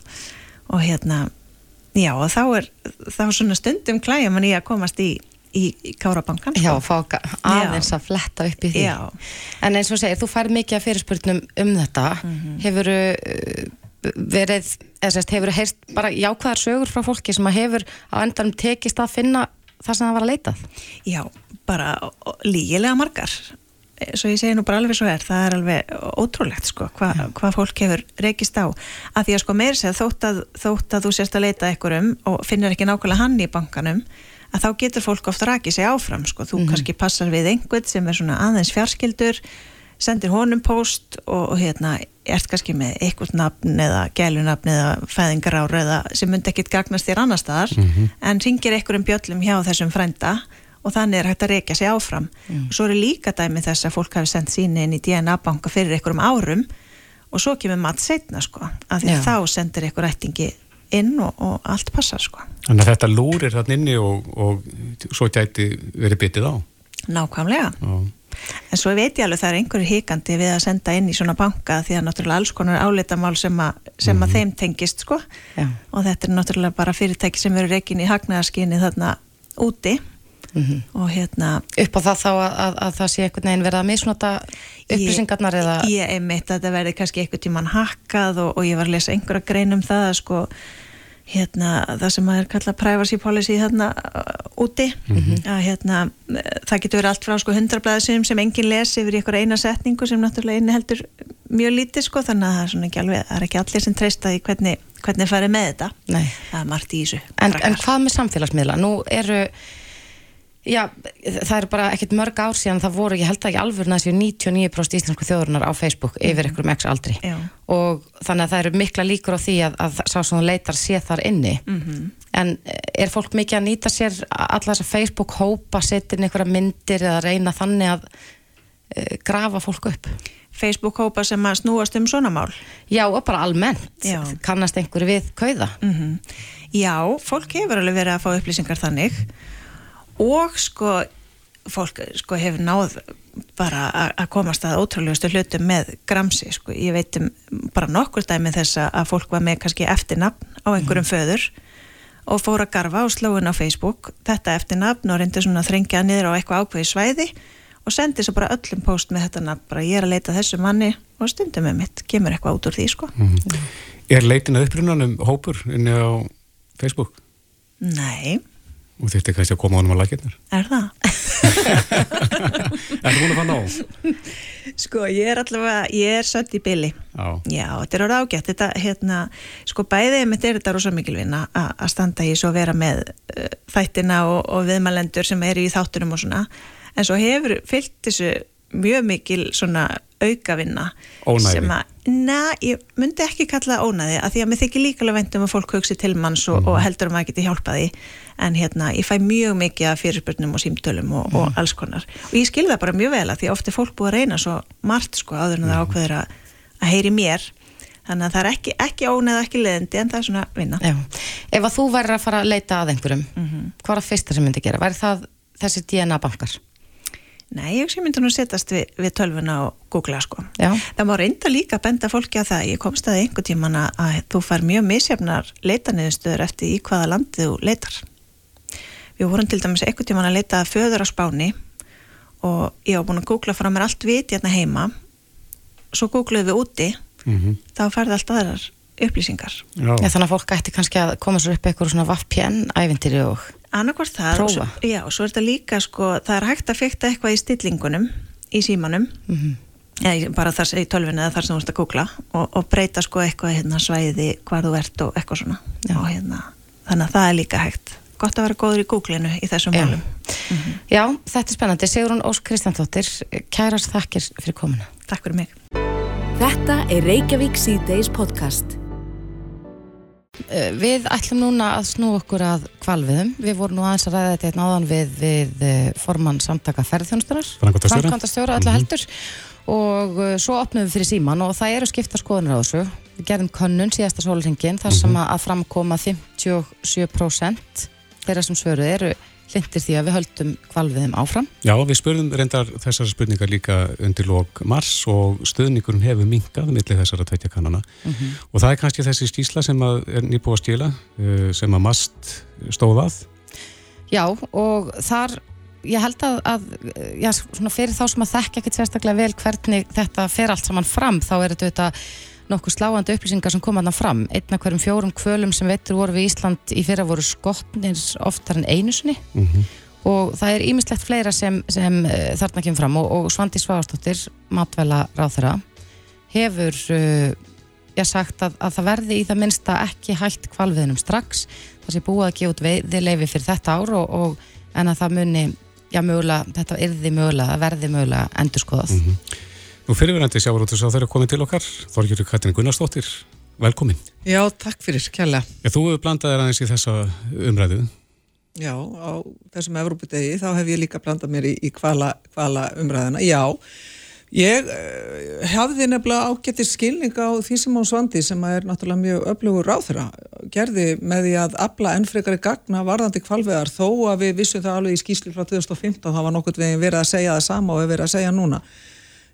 Og hérna já og þá er þá svona stundum klæja mann í að komast í, í, í Kárabankan Já, sko. fá ga- aðeins að fletta upp í því. Já. En eins og segir, þú fær mikið af fyrirspurnum um þetta. Mhm. Hefur verið, eða sérst, hefur heyrst bara jákvæðar sögur frá fólki sem að hefur á endanum tekist að finna það sem það var að leitað? Já, bara lígilega margar svo ég segi nú bara alveg svo er það er alveg ótrúlegt sko hvað hva fólk hefur rekist á. Að því að sko meir segja þótt að, þótt að þú sérst að leita einhverjum og finnir ekki nákvæmlega hann í bankanum að þá getur fólk oft rakið sig áfram sko, þú kannski passar við einhvern sem er svona aðeins fjarskildur sendir honum post og, og hérna ert kannski með einhvern nafn eða gælunafn eða fæðingarár eða sem myndi ekkit gagnast þér annar staðar en ringir einhverjum bjöllum hjá þessum frænda og þannig er hægt að reykja sig áfram og svo er líka dæmi þess að fólk hafi sendt síni inn í DNA-banka fyrir einhverjum árum og svo kemur mat setna sko að því Já. þá sendir einhver ættingi inn og, og allt passar sko Þannig að þetta lúrir þarna inni og, og svo gæti verið bitið á. nákvæmlega Já. en svo veit ég alveg það er einhverju hikandi við að senda inn í svona banka því að náttúrulega alls konar áleitamál sem, a, sem að þeim tengist sko Já. og þetta er náttúrulega bara fyrirtæki sem eru reikin í hagnaðarskinni þarna úti og hérna Upp á það þá að, að, að það sé einhvern veginn verið að misnota upplýsingarnar eða... Ég, ég einmitt að þetta verði kannski einhvern tíman hakkað og, og ég var að lesa einhverja grein um það að sko hérna það sem að er kallað privacy policy þarna uh, úti. Að hérna það getur verið allt frá sko hundrablaðsum sem enginn les yfir einhverja eina setningu sem náttúrulega inniheldur mjög lítið sko þannig að það er svona ekki alveg það er ekki allir sem treysta í hvernig, hvernig farið með þetta. Nei. það er margt í þessu En, en hvað með samfélagsmiðla? Nú eru, já, það er bara ekkert mörg ár síðan það voru, ég held að ekki alveg næstu 99% íslensku þjóðurinnar á Facebook yfir einhverjum x aldri Já. og þannig að það eru mikla líkur á því að, að sá sem þú leitar sé þar inni Mhm. en er fólk mikið að nýta sér alla þessa Facebook hópa, setja inn einhverja myndir eða reyna þannig að uh, grafa fólk upp? Facebook hópa sem að snúast um svona mál Já, og bara almennt, Já. kannast einhverju við kauða? Mhm. Já, fólk hefur alveg verið að fá upplýsingar þannig og sko fólk sko hefur náð bara að- komast að ótrúlegustu hlutum með gramsi, sko, ég veit um bara nokkur dæmi þess að- fólk var með kannski eftirnafn á einhverjum föður og fór að garfa og slóin á Facebook. Þetta eftirnafn og reyndi svona að þrengja niður á eitthvað ákveði svæði og sendi svo bara öllum post með þetta nafn. Bara ég er að leita þessu manni og stundum með mitt kemur eitthvað út úr því sko. Er leitin að upprunanum hópur inni á Facebook? Nei, Og þurfti kannski að koma honum á lakirnar. er það? Er það búin að fann á? Sko, ég er allavega, ég er sött í byli. Já. Já, þetta er orða ágætt. Þetta, hérna, sko, bæðið mitt er þetta rosa mikil vinna að að standa í svo vera með uh, þættina og, og viðmælendur sem eru í þáttunum og svona. En svo hefur fyllt þessu mjög mikil svona aukavinna. Ónæði. Na, ég myndi ekki kalla það ónæði að því að mér þykir líka alveg vendum að fólk hugsi til manns og, og heldur að maður geti hjálpaði. En hérna, ég fæ mjög mikið af fyrirspurnum og símtölum og, og alls konar. Og ég skil það bara mjög vel að því að oft er fólk búið að reyna svo margt sko áður en það ákveður að, að heyri mér. Þannig að það er ekki, ekki óneð ekki leðindi en það er svona vinna. Já. Ef að þú væri að fara að leita að einhverjum, Mhm. Nei, ég sé myndi nú setjast við, við tölvuna og googla sko. Já. Það má reynda líka að benda fólki að það. Ég komst að einhver tíman að, að þú far mjög misjafnar leitaniðstöður eftir í hvaða landið þú leitar. Við vorum til dæmis einhver tíman að leita föður á spáni og ég var búin að googla frá mér allt vit hérna heima. Svo googlaðum við úti, Mhm. þá færði allt aðrar upplýsingar. Já. Já, þannig að fólk ætti kannski að koma sér upp eitthvað svona VPN-ævintýri og Annarkvort það og svo, já, og svo er þetta líka sko, það er hægt að fykta eitthvað í stillingunum í símanum Mhm. eða bara þar sem í tölvinu eða þar sem þú ert að googla og, og breyta sko eitthvað hérna svæði hvar þú ert og eitthvað svona. Og hérna, þannig að það er líka hægt. Gott að vera góður í googlinu í þessum málum. Já, þetta er spennandi. Sigrun Ósk Kristjánsdóttir, kærast þakkir fyrir komuna. Takk fyrir mig. Þetta er Reykjavík C-Days podcast. Eh, Við ætlum núna að snú okkur að kvalviðum. Við vorum nú aðeins að ræða þetta einn áðan við, við eh, formann samtaka ferðþjónustunar. Framkvæmdastjóra. Öllu heldur. Og uh, svo opnum við fyrir síman og það eru skipta skoðunir á þessu. Við gerðum könnun síðasta sólringin þar sem að framkoma 57% þeirra sem svöruð eru hlindir því að við höldum kvalviðum áfram. Já, við spurðum reyndar þessar spurningar líka undir lók mars og stuðningurinn hefur minkað millir þessara tveitja kannana. Og það er kannski þessi skýsla sem er nýbúið að skila uh, sem að mast stóðað Já, og þar, ég held að, að já, svona fyrir þá sem að þekka ekkert sérstaklega vel hvernig þetta fer allt saman fram, þá er þetta nokkuð sláandi upplýsingar sem koma þarna fram. Einna hverjum fjórum kvölum sem veitur voru við Ísland í fyrra voru skotnir oftar en einu sinni. Og það er ímislegt fleira sem, sem uh, þarna kemur fram. Og, og Svandi Svagastóttir, matvæla ráþara, hefur uh, já, sagt að, að það verði í það minnsta ekki hægt kvalviðnum strax. Það sé búið að gefa út veiðileifi fyrir þetta ár og, og en að það muni já, mögulega, þetta yrði mögulega verði mögulega endurskoðað Nú fyrirverandi sjávarútus á þeirra komið til okkar Þorgjörður Katrin Gunnarsdóttir, velkomin Já, takk fyrir. Já, þú hefur blandað þér aðeins í þessa umræðu Já, á þessum Evrópudegi þá hef ég líka blandað mér í, í kvala, kvala umræðina. Já, ég uh, hafði nefnilega ágættir skilning á því sem á Svandi sem er náttúrulega mjög öflugur ráþra gerði með því að afla ennfrekari gagna varðandi kvalveðar þó að við vissum það alveg í skýsli frá 2015 það var nokkurt veginn verið að segja það sama og verið að segja núna.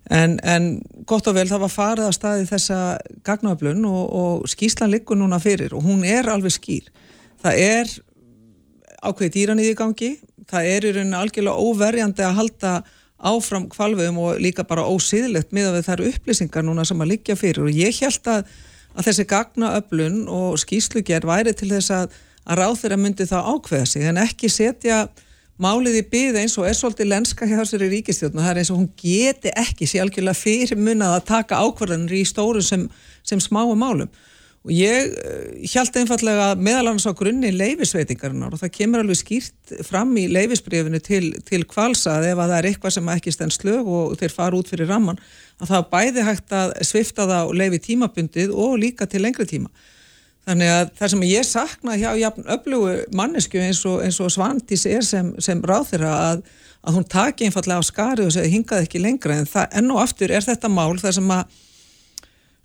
En, en gott og vel það var farið að staði þessa gagnaöflun og, og skýslan liggur núna fyrir og hún er alveg skýr. Það er ákveði dýran í því gangi, það er í rauninni algjörlega óverjandi að halda áfram kvalveðum og líka bara ósýðilegt með að það eru upplýsingar núna sem að liggja fyrir og ég held að, að þessi gagnaöflun og skýslugerð væri til þess að, að ráð þeirra myndi það ákveða sig en ekki setja málið í byð eins og er svolítið lenska hjá ríkistjórn og það er eins og hún geti ekki sé algjörlega fyrir munnað að taka ákvarðanir í stóru sem, sem smáum málum. Og ég held einfallega meðal annars á grunni leifisveitingarinnar og það kemur alveg skýrt fram í leifisbrefinu til, til kvalsa að ef að það er eitthvað sem ekki stend slög og þeir fara út fyrir ramman að það bæði hægt að svifta það og leifi tímabundið og líka til lengri tíma Þannig að það sem ég sakna hjá jafn öflugu mannesku eins og, eins og Svandís er sem, sem ráþyra að, að hún taki einfallega á skari og segja hingað ekki lengra. En það enn og aftur er þetta mál þar sem að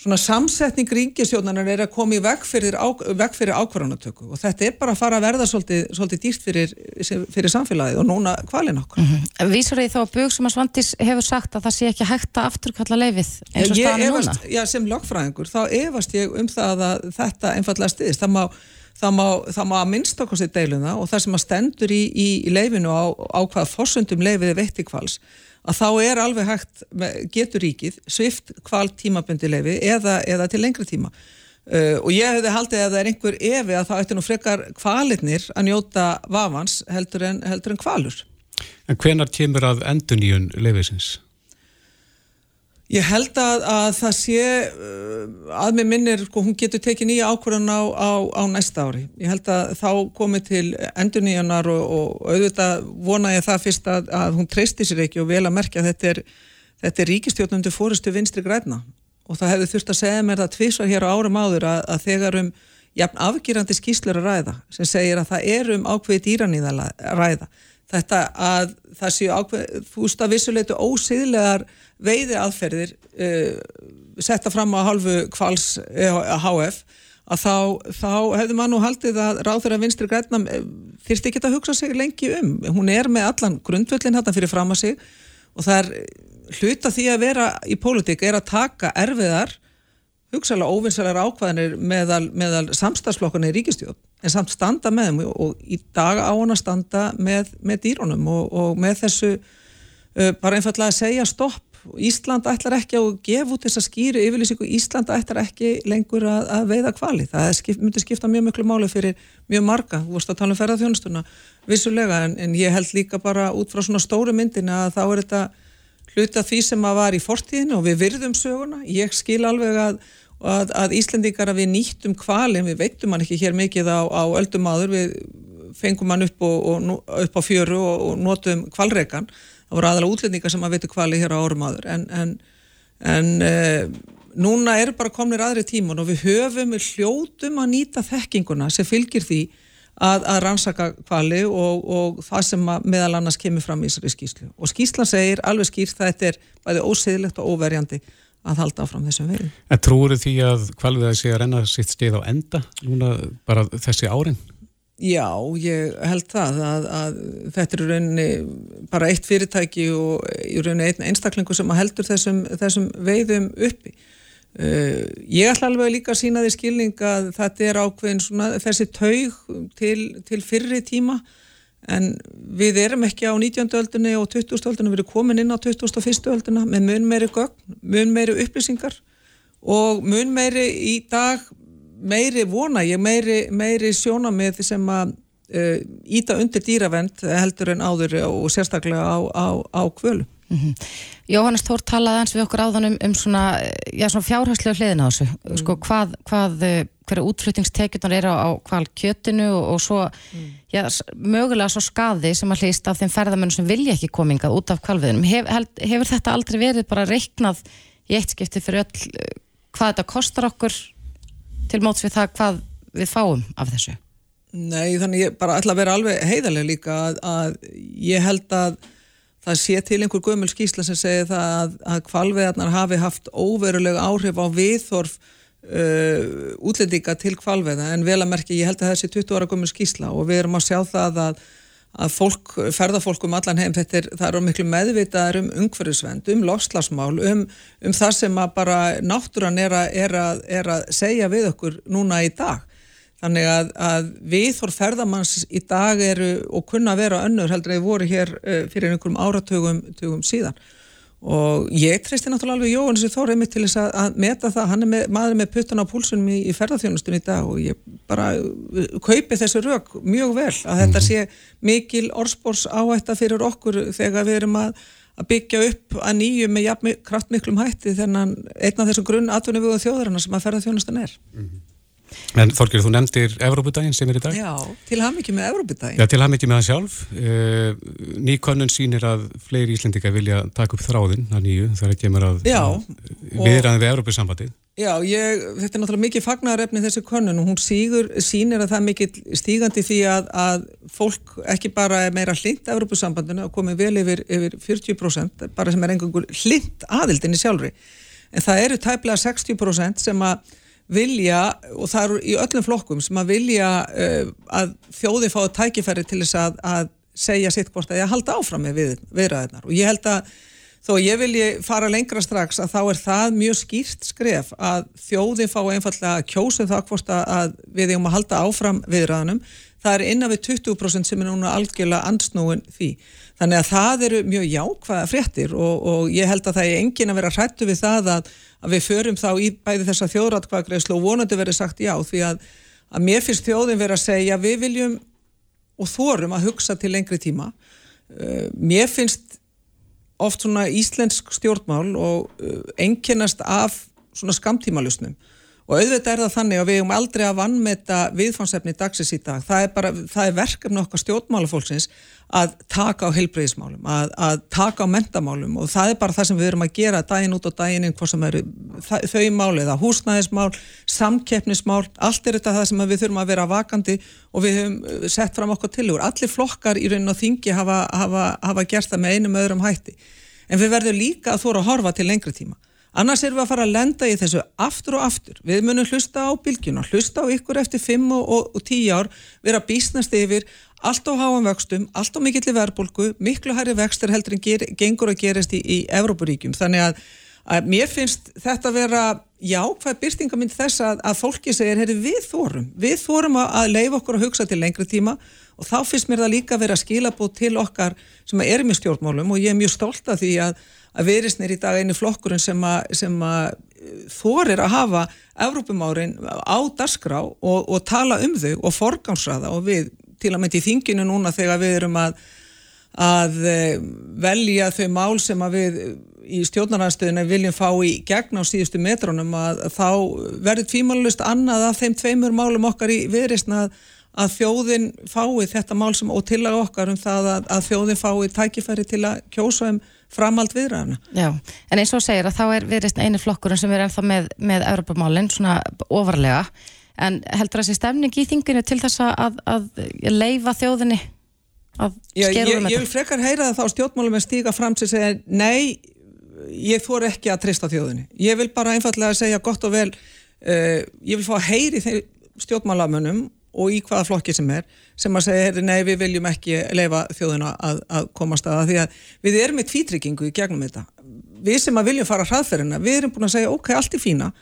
svona samsetning ríkisjónanar er að koma í veg fyrir, fyrir ákvarðanatöku og þetta er bara að fara að verða svolítið, svolítið dýrt fyrir, fyrir samfélagið og núna kvalin okkur. Mm -hmm. Vísur því þá að bug sem að Svandís hefur sagt að það sé ekki hægt að afturkalla leifið eins og staðan núna? Já, sem lögfræðingur, þá efast ég um það að þetta einfallega stiðist. Það má, það má, það má að minnst okkur sér deiluna og það sem að stendur í, í, í leifinu á, á hvað fórsöndum leifið er veitt í kvals að þá er alveg hægt, getur ríkið svift kval tímabundi leifi eða, eða til lengri tíma uh, og ég hefði haldið að það er einhver evi að það ætti nú frekar kvalitnir að njóta vafans heldur en, heldur en kvalur. En hvenar kemur að enduníun leifisins? Ég held að, að það sé uh, að með minnir, sko, hún getur tekið nýja ákvörðan á, á, á næsta ári. Ég held að þá komið til endur nýjanar og, og auðvitað vona ég það fyrst að, að hún treysti sér ekki og vel að merkja að þetta er, þetta er ríkistjórnundu fórustu vinstri græna og það hefði þurft að segja mér það tvísvar hér á árum áður að, að þegar um jafn afgjurandi skýslur að ræða sem segir að það er um ákveði dýraníða að ræða. Þetta að það séu ákveði, þú veist að vissuleitu ósiðlegar veiði aðferðir uh, setta fram á halvu kvals HF að þá, þá hefði maður nú haldið að ráður að vinstri græna þyrst ekki að hugsa sig lengi um. Hún er með allan grundvöldin þetta fyrir fram að sig og það er hluta því að vera í pólitík er að taka erfiðar hugsalega óvinsalega ákvæðanir meðal, meðal samstagsflokkana í ríkistjóð en samt standa með þeim og í dag á hann að standa með, með dýrónum og, og með þessu uh, bara einfallega að segja stopp Ísland ætlar ekki að gefa út þessa skýru yfirlýsingu, Ísland ætlar ekki lengur að, að veiða kvali, það skip, myndi skipta mjög mjög máli fyrir mjög marga. Þú vorust að tala um ferðarþjónustuna vissulega en, en ég held líka bara út frá svona stóru myndin að þá er þetta hluta því sem að var í fortíðinu og við virðum söguna, ég skil alveg að að, að Íslandingar að við nýttum kvalin, við veitum hann ekki hér mikið á, á öldum áður, við fengum hann upp, og, og, upp á fjöru og, og notum kvalreikan, það voru aðalega útlendingar sem að veitu kvali hér á árum áður en, en, en e, núna eru bara komnir aðri tíman og við höfum, við hljótum að nýta þekkinguna sem fylgir því að, að rannsaka kvali og það sem meðal annars kemur fram í þessari skýslu og skýsla segir alveg skýrt það þetta er bæði óseðilegt og óverjandi að halda áfram þessum veginn. En trúur því að kvalviðaði sé að renna sitt stið á enda núna bara þessi árin? Já, ég held það að, að þetta er rauninni bara eitt fyrirtæki og í rauninni einn einstaklingu sem heldur þessum, þessum veiðum uppi. Uh, ég ætla alveg líka að sína því skilning að þetta er ákveðin svona, þessi taug til, til fyrri tíma en við erum ekki á 19. öldunni og 20. öldunni, við erum komin inn á 21. ölduna með mun meiri gögn, mun meiri upplýsingar og mun meiri í dag meiri vona ég, meiri, meiri sjónamið sem að uh, íta undir dýravend heldur en áður og sérstaklega á, á, á kvölu. Mm -hmm. Jóhannes Tór talaði eins við okkur áðan um, um svona, svona fjárhærslega hliðin á þessu, mm. sko hvað, hvað hverju útflutningstekjunar eru á, á kval kjötinu og, og svo mm. já, mögulega svo skadi sem að hlýst af þeim ferðamennu sem vilja ekki komingað út af kvalviðinum. Hef, hefur þetta aldrei verið bara reiknað í eitt skipti fyrir öll hvað þetta kostar okkur til móts við það hvað við fáum af þessu? Nei, þannig ég bara ætla að vera alveg heiðarlega líka að, að ég held að það sé til einhver gömul skísla sem segir það að, að kvalveðarnar hafi haft óverulega áhrif á viðþorf uh, útlendinga til kvalveða en vel að merkja ég held að það sé 20 ára gömul skísla og við erum að sjá það að, að fólk, ferðarfólk um allan heim þetta er, það eru miklu meðvitaðar um umhverfisvend, um loslasmál um, um það sem að bara náttúran er að, er er að segja við okkur núna í dag. Þannig að, að við þór ferðamanns í dag eru og kunna vera önnur heldur að við vorum hér uh, fyrir einhverjum áratögum síðan og ég treysti náttúrulega alveg Jóhannes Þór einmitt til þess að, að meta það, hann er með, maður með puttan á púlsunum í, í ferðarþjónustunni í dag og ég bara uh, kaupi þessu rauk mjög vel að þetta mhm. sé mikil orðspórs áhætta fyrir okkur þegar við erum að, að byggja upp að nýju með jafn, kraftmiklum hætti þennan einn af þessum grunn atvinnum við þjóðarana sem að ferðarþjónustan er. Mm -hmm. En Þorgir, þú nefndir Evrópudaginn sem er í dag? Já, til hafmyggjum með Evrópudaginn. Já, til hafmyggjum með það sjálf. Eh, Nýkonnun sínir að fleiri íslendika vilja taka upp þráðinn að nýju, það er ekki meira að viðraðin við Evrópusambandið. Já, ég, þetta er náttúrulega mikið fagnarefni þessi konnun og hún sígur, sínir að það er mikið stígandi því að, að fólk ekki bara er meira hlind Evrópusambandinu og komið vel yfir, yfir 40% bara sem er engangur hlind aðildinni sjálfri. En það eru tæplega 60% sem að vilja, og það eru í öllum flokkum sem að vilja uh, að þjóði fá tækifæri til þess að, að segja sitt hvort að ég halda áfram með við, viðræðinar og ég held að þó ég vilji fara lengra strax að þá er það mjög skýrt skref að þjóði fá einfallega að kjósa um það hvort að við eigum að halda áfram viðræðanum það er innan við 20% sem er núna algjörlega ansnúin því. Þannig að það eru mjög jákvæða fréttir og, og ég held að það er engin að vera hrættu við það að að við förum þá í bæði þessa þjóðratkvæðgreðslu og vonandi verið sagt já því að, að mér finnst þjóðin verið að segja við viljum og þórum að hugsa til lengri tíma. Uh, mér finnst oft svona íslensk stjórnmál og uh, enginnast af svona skamtímalusnum og auðvitað er það þannig að við hefum aldrei að vannmeta viðfansefni dagsins í dag. Það er, bara, það er verkefni okkar stjórnmálafólksins að taka á heilbreyðismálum að, að taka á mentamálum og það er bara það sem við erum að gera daginn út og daginn inn hvað sem eru þau mál eða húsnæðismál, samkeppnismál. Allt er þetta það sem við þurfum að vera vakandi og við höfum uh, sett fram okkur til úr allir flokkar í rauninu og þingi hafa, hafa, hafa gert það með einum öðrum hætti. En við verðum líka að þóra að horfa til lengri tíma Annars erum við að fara að lenda í þessu aftur og aftur. Við munum hlusta á bylgjuna, hlusta á ykkur eftir 5 og 10 ár, vera bísnast yfir allt á háum vöxtum, allt á mikill í verbulgu, miklu hæri vextur heldur en ger, gengur að gerast í, í Evrópuríkjum. Þannig að, að mér finnst þetta að vera jákvæð byrtingamind þess að, að fólki segir, herri við þórum, við þórum að, að leifa okkur að hugsa til lengri tíma og þá finnst mér það líka að vera skilabót til okkar sem erum í stjórnmálum og ég er mjög stolt af því að, að viðrisnir í dag einu flokkurinn sem að þorir að hafa Evrópumárin á dasgrá og, og tala um þau og forgámsraða og við til að mynda í þinginu núna þegar við erum að, að eh, velja þau mál sem að við í stjórnarhanstöðinu viljum fá í gegn á síðustu metrónum að þá verður tvímálust annað af þeim tveimur málum okkar í viðrisna að, að þjóðin fái þetta mál sem og til að okkar um það að, að þjóðin fái tækifæri til að kjósa um framald viðræðana. Já, en eins og segir að þá er viðreist einu flokkurinn sem er ennþá með, með Europamálinn svona ofarlega en heldur þessi stemning í þinginu til þess að, að leifa þjóðinni að ég, um ég þetta? vil frekar heyra það þá stjórnmálum að stíga fram sem segja nei, ég þór ekki að treysta þjóðinni. Ég vil bara einfallega segja gott og vel, uh, ég vil fá að heyri stjórnmálamönnum og í hvaða flokki sem er sem að segja, nei við viljum ekki leifa þjóðina að, að komast að. Því að við erum með tvítryggingu í gegnum þetta. Við sem að viljum fara hraðferðina við erum búin að segja ok, allt er fína.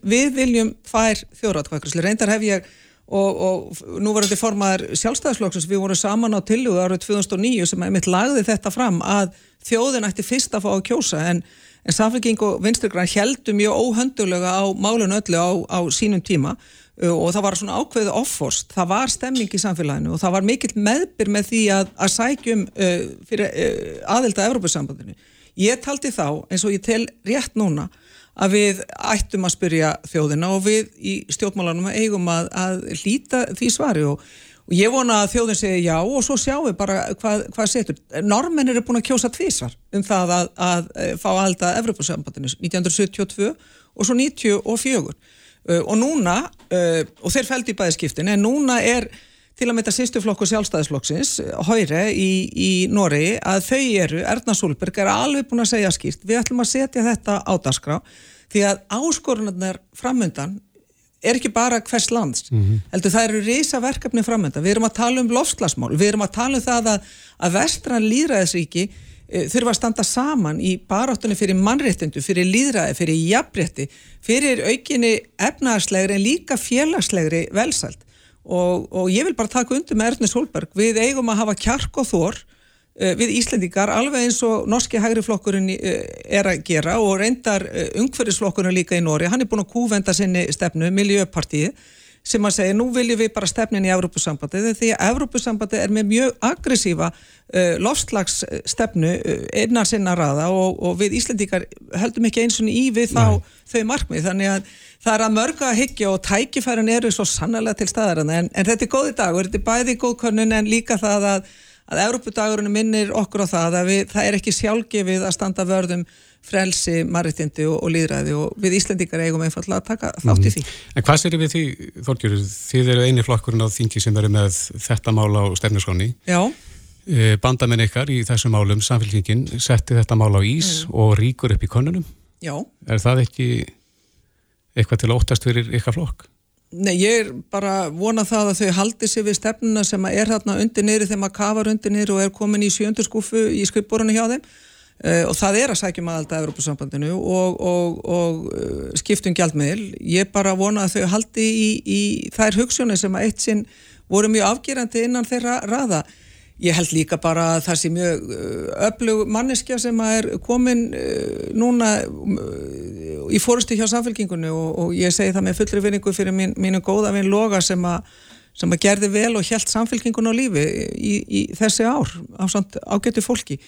Við, viljum fær þjóðratkvækrisli reyndar hef ég og, og nú var þetta formaður sjálfstæðisflokksins við vorum saman á tillugu árið 2009 sem að mitt lagði þetta fram að þjóðin ætti fyrst að fá að kjósa en, en Samfélking og Vinstrigrann heldum mjög óhöndulega á málun öllu á, á sínum tíma og það var svona ákveðu offorst, það var stemming í samfélaginu og það var mikill meðbyr með því að, að sækjum uh, fyrir uh, aðelda Evrópussambandinu. Ég taldi þá, eins og ég tel rétt núna, að við ættum að spyrja þjóðina og við í stjórnmálanum eigum að, að hlýta því svari og, og ég vona að þjóðin segja já og svo sjáum við bara hvað, hvað setur. Normenn eru búin að kjósa tvísvar um það að, að, að fá aðelda Evrópussambandinu 1972 og svo 94 Uh, og núna, uh, og þeir fældi í bæðiskiptin, en núna er til að mynda sýstuflokku sjálfstæðisflokksins Høyre í, í Noregi að þau eru, Erna Solberg er alveg búin að segja skýrt, við ætlum að setja þetta á dagskrá, því að áskorunarnar framöndan er ekki bara hvers lands, heldur það eru reysa verkefni framöndan, við erum að tala um lofslagsmál, við erum að tala um það að, að vestran líðræðisríki eh, þurfa að standa saman í baráttunni fyrir mannréttindu, fyrir líðræði, fyrir jafnrétti, fyrir aukinni efnahagslegri en líka félagslegri velsælt og, og ég vil bara taka undir með Erni Solberg, við eigum að hafa kjark og þór uh, við Íslendingar alveg eins og norski hægri flokkurinn uh, er að gera og reyndar ungferðisflokkurinn líka í Nóri, hann er búin að kúvenda sinni stefnu, Miljöpartíð sem að segja, nú viljum við bara stefnin í Evrópusambandið. Því að Evrópusambandið er með mjög aggressífa uh, lofslagsstefnu uh, innan sinna raða og, og við Íslendingar höldum ekki eins og í við þá þau markmið, þannig að það er að mörga að hyggja og tækifærin eru svo sannlega til staðar en, en þetta er góði dagur, þetta er bæði góðkönnun en líka það að, að Evrópudagurinn minnir okkur á það að við, það er ekki sjálfgefið að standa vörðum frelsi, marittindi og, og líðræði og við Íslendingar eigum einfallega að taka þátt í því. En hvað sér við því, Þorgjörður, þið eru eini flokkurinn á þingi sem verður með þetta mál á stefnusgráni. Já, Eh, Bandamenn ykkar í þessum málum, samfélkingin, setti þetta mál á ís og ríkur upp í konunum. já. Er það ekki eitthvað til að óttast fyrir ykkar flokk? Nei, ég er bara vona það að þau haldi sig við stefnuna sem er þarna undir niður þegar maður kafar undir niður og er komin í sjöndu skúfu í skrifborunni hjá þeim og það er að sækjum aðalda Evropasambandinu og, og, og uh, skiptum gjaldmiðl. Ég bara vona að þau haldi í, í þær hugsunni sem að eitt sinn voru mjög afgerandi innan þeirra raða. Ég held líka bara að það sé mjög uh, öflug manneskja sem að er komin núna í fórustu hjá samfélkingunni og, og ég segi það með fullri vinningu fyrir mín, mínu góða vinn Loga sem að, sem að gerði vel og held samfélkingun á lífi í, í þessi ár á samt ágættu fólki.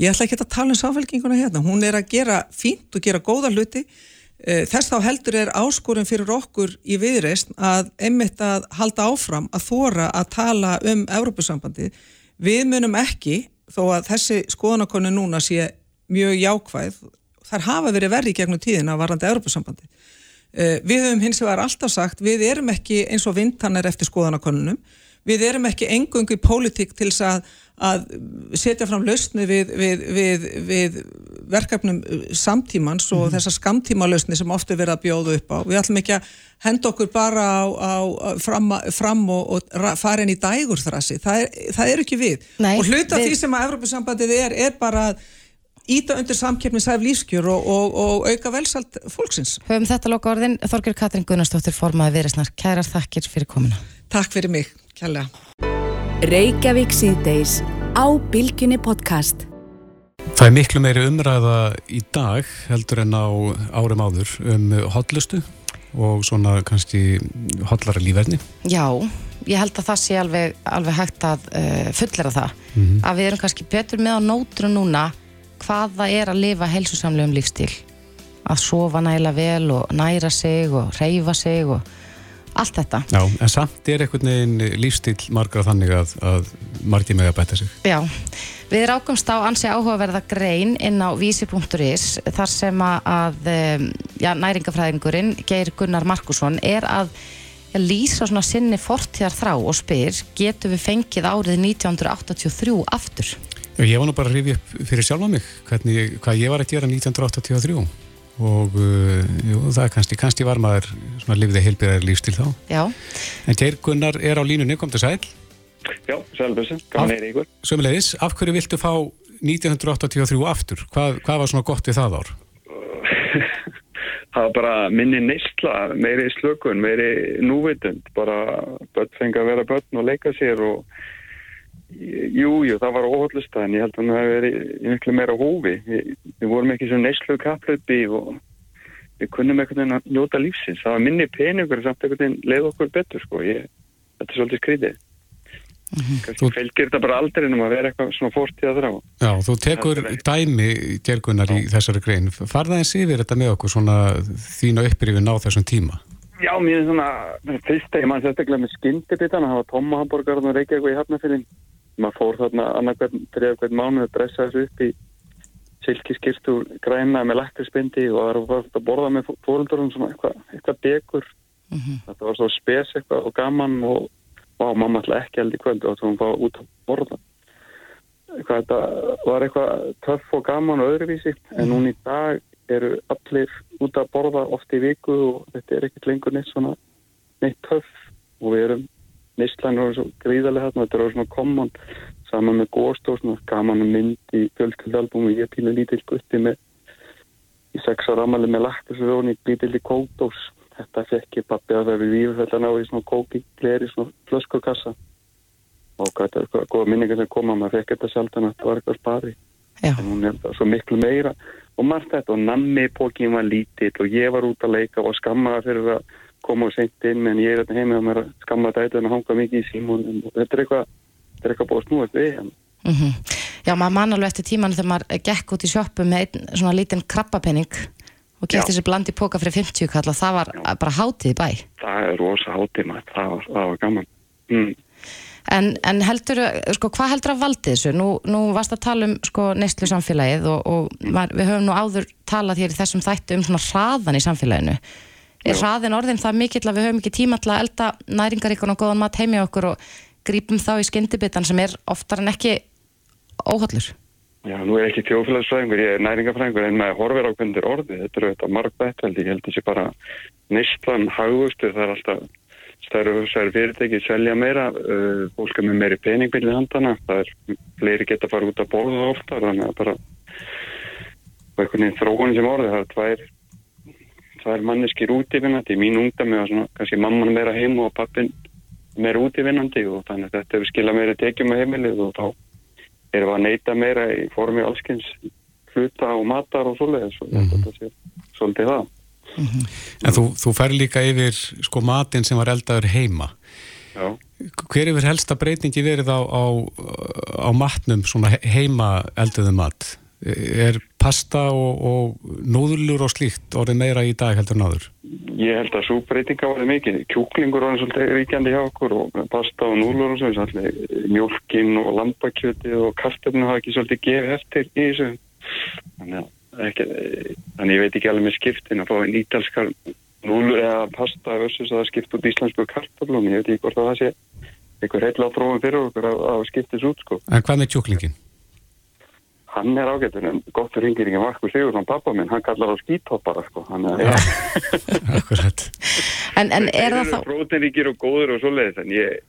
Ég ætla ekki að tala um samfélkinguna hérna, hún er að gera fínt og gera góða hluti Eh, Þess þá heldur er áskorun fyrir okkur í viðreist að einmitt að halda áfram að þóra að tala um Evrópusambandið. Við munum ekki, þó að þessi skoðanakonu núna sé mjög jákvæð, þar hafa verið verri gegnum tíðina varandi Evrópusambandið. Eh, Við höfum hins vegar alltaf sagt, við erum ekki eins og vintanir eftir skoðanakonunum, við erum ekki engungu í pólitík til þess að, að setja fram lausni við, við, við, við verkefnum samtímans og Mhm. þessar skamtímalösni sem ofta er verið að bjóða upp á. Við ætlum ekki að henda okkur bara á, á, fram, fram og, og ra- fara inn í dægur þrasi. Það það er ekki við. Nei, og hluta því sem að Evropasambandið er, er bara að íta undir samkeppnisæf lífskjör og, og, og auka velsalt fólksins. Höfum þetta loka orðin, Þorgjör Katrin Gunnarsdóttir formaði viðresnar, kærar þakkir fyrir komuna. Takk fyrir mig, kjærlega. Reykjavík síðdeis á Bilginni podcast. Það er miklu meiri umræða í dag heldur en á árum áður um hotlustu og svona kannski hotlara lífverðni. Já, ég held að það sé alveg, alveg hægt að uh, fullera það. Að við erum kannski betur með á nótru núna hvað það er að lifa helsusamlegum lífstíl. Að sofa nægilega vel og næra sig og reyfa sig og allt þetta. Já, en samt er einhvern veginn lífstíl margra þannig að, að margir með að bæta sig. Já, við rákumst á ansi áhugaverða grein inn á vísi.is þar sem að, já, næringafræðingurinn Geir Gunnar Markusson er að lýsa svona sinni fortíðar þrá og spyr getur við fengið árið 1983 aftur? Já, Ég var nú bara að rifja upp fyrir sjálfa mig hvernig, hvað ég var að gera 1983 og uh, jú, það er kannski, kannski var maður svona lifiði heilbyrðar lífstíl þá. Já, En Geir Gunnar er á línunni, kom til sæl. Já, sælbessi, gaman er ykkur. Sömulegis, af hverju viltu fá 1983 aftur? Hvað, hvað var svona gott við það ár? Það var bara minni neysla, meiri slökun, meiri núvitund, bara börn fengi að vera börn og leika sér og jú, jú, það var óhaldlust en ég held að það hefði verið miklu meira hófi. Við, við vorum ekki svo neyslu kapplöpi og við kunnum einhvern veginn að njóta lífsins. Það var minni peningur samt einhvern veginn leið okkur betur, sko. Ég, þetta er svolítið skrítið. Kannski Þú- fylgir þetta bara aldrei um að vera eitthvað svona fórtíða þrá. Já, þú tekur dæmi, Geir Gunnar, í þessari grein. Farða eins yfir þetta með okkur svona þína upprifin á þessum tíma. Já, mér er svona, fyrst það var. Maður fór þarna þriða hvern mánuð að dressa þessu upp í silkiskirtu græna með lækturspindi og það var að borða með fóröldurum svona eitthvað, eitthvað degur. Þetta var svo spes eitthvað og gaman og vá, mamma ætla ekki held í kvöld og hún fá út að borða. Eitthvað, þetta var eitthvað töff og gaman og öðruvísi en núna í dag eru allir út að borða oft í viku og þetta er ekkert lengur neitt svona neitt töff og við erum neistlæn og svo gríðarlega þarna þetta er svona common saman með góðstóð svona gaman mynd í fjölskyldalbum og ég píla lítill gutti með í sex ára amali með laktusrón í lítill í kótós þetta fekk ég pappi að vera í vífurfellan á í svona kóki gleri svona flöskukassa og hvað þetta er góða minningar sem koma maður fekk þetta sjaldan að þetta var eitthvað spari já, en hún er það svo miklu meira. Og margt þetta og nammi pókin var lítill og ég var út að leika og skammaða fyrir að koma og seint inn menn ég er þetta heima og mér að skamma þetta að hanga mikið í símónum og þetta er eitthvað þetta er eitthvað búið að snúast við mm já, maður man alveg eftir tímanu þegar maður gekk út í sjoppu með einn svona lítinn krabbapenning og Já. kefti sér blandi póka fyrir 50 kall og það var bara hátíð í bæ. það er rosa hátíma, það var, það var gaman mm. En, en heldur, sko, hvað heldur að valdi þessu? Nú, nú varst að tala um sko, neyslu samfélagið og, og maður, við höfum nú áður talað hér í þessum þættu um svona hraðan í samfélaginu. Er hraðin orðin það mikill að við höfum ekki tíma til að elda næringaríkun og góðan mat heimi okkur og grípum þá í skyndibittan sem er oftar en ekki óhallur? Já, nú er ekki þjóðfélagsfræðingur, ég er næringafræðingur en maður horfir á hvernig orði, þetta er auðvitað margbætt held ég, held þessi bara neistlan hagvöxtu, það er alltaf stærri fyrirtæki selja meira, uh, fólk er með meiri peningbyrði handana, það er fleiri geta að fara út að borða oftar, þannig að bara einhvern veginn þróun sem orði, það er tvær tvær manneskir útífinnandi, mín ungdami og svona, kannski mamman meira heim og pappin meira útífinnandi og þannig að þetta hefur skilað meira tekjum með heimilið og þá erum við að neyta meira í formi allskins hluta og matar og svoleiðis og held að þetta sé svolítið það. En þú, þú fær líka yfir sko matinn sem var eldaður heima. Já. Hver yfir helsta breytingi verið á, á, á matnum, svona he- heima elduðu mat? Er pasta og, og núðlur og slíkt orðið meira í dag heldur en áður? Ég held að svo breytinga var mikið. Kjúklingur var svolítið ríkjandi hjá okkur og pasta og núlur og svo, allir mjölkin og lambakjöti og kartöfnu hafa ekki svolítið gefið eftir í þessu. Þannig ekki, þannig ég veit ekki alveg með skiptin að fá einn ítalskar núlur eða pasta versus að það skipt út íslensku kartöflum. Ég veit ekki hvort að það sé eitthvað reyðla á þróum fyrir okkur að, að skiptis út sko. En hvað með kjúklingin? Hann er ágættur en gott fyrir hringir ekki Markus Sigurðsson pappa minn, hann kallar á skítoppara sko. Hann er Akkurat. En, en er það þá... Prótinríkir og góður og svoleiðis en ég,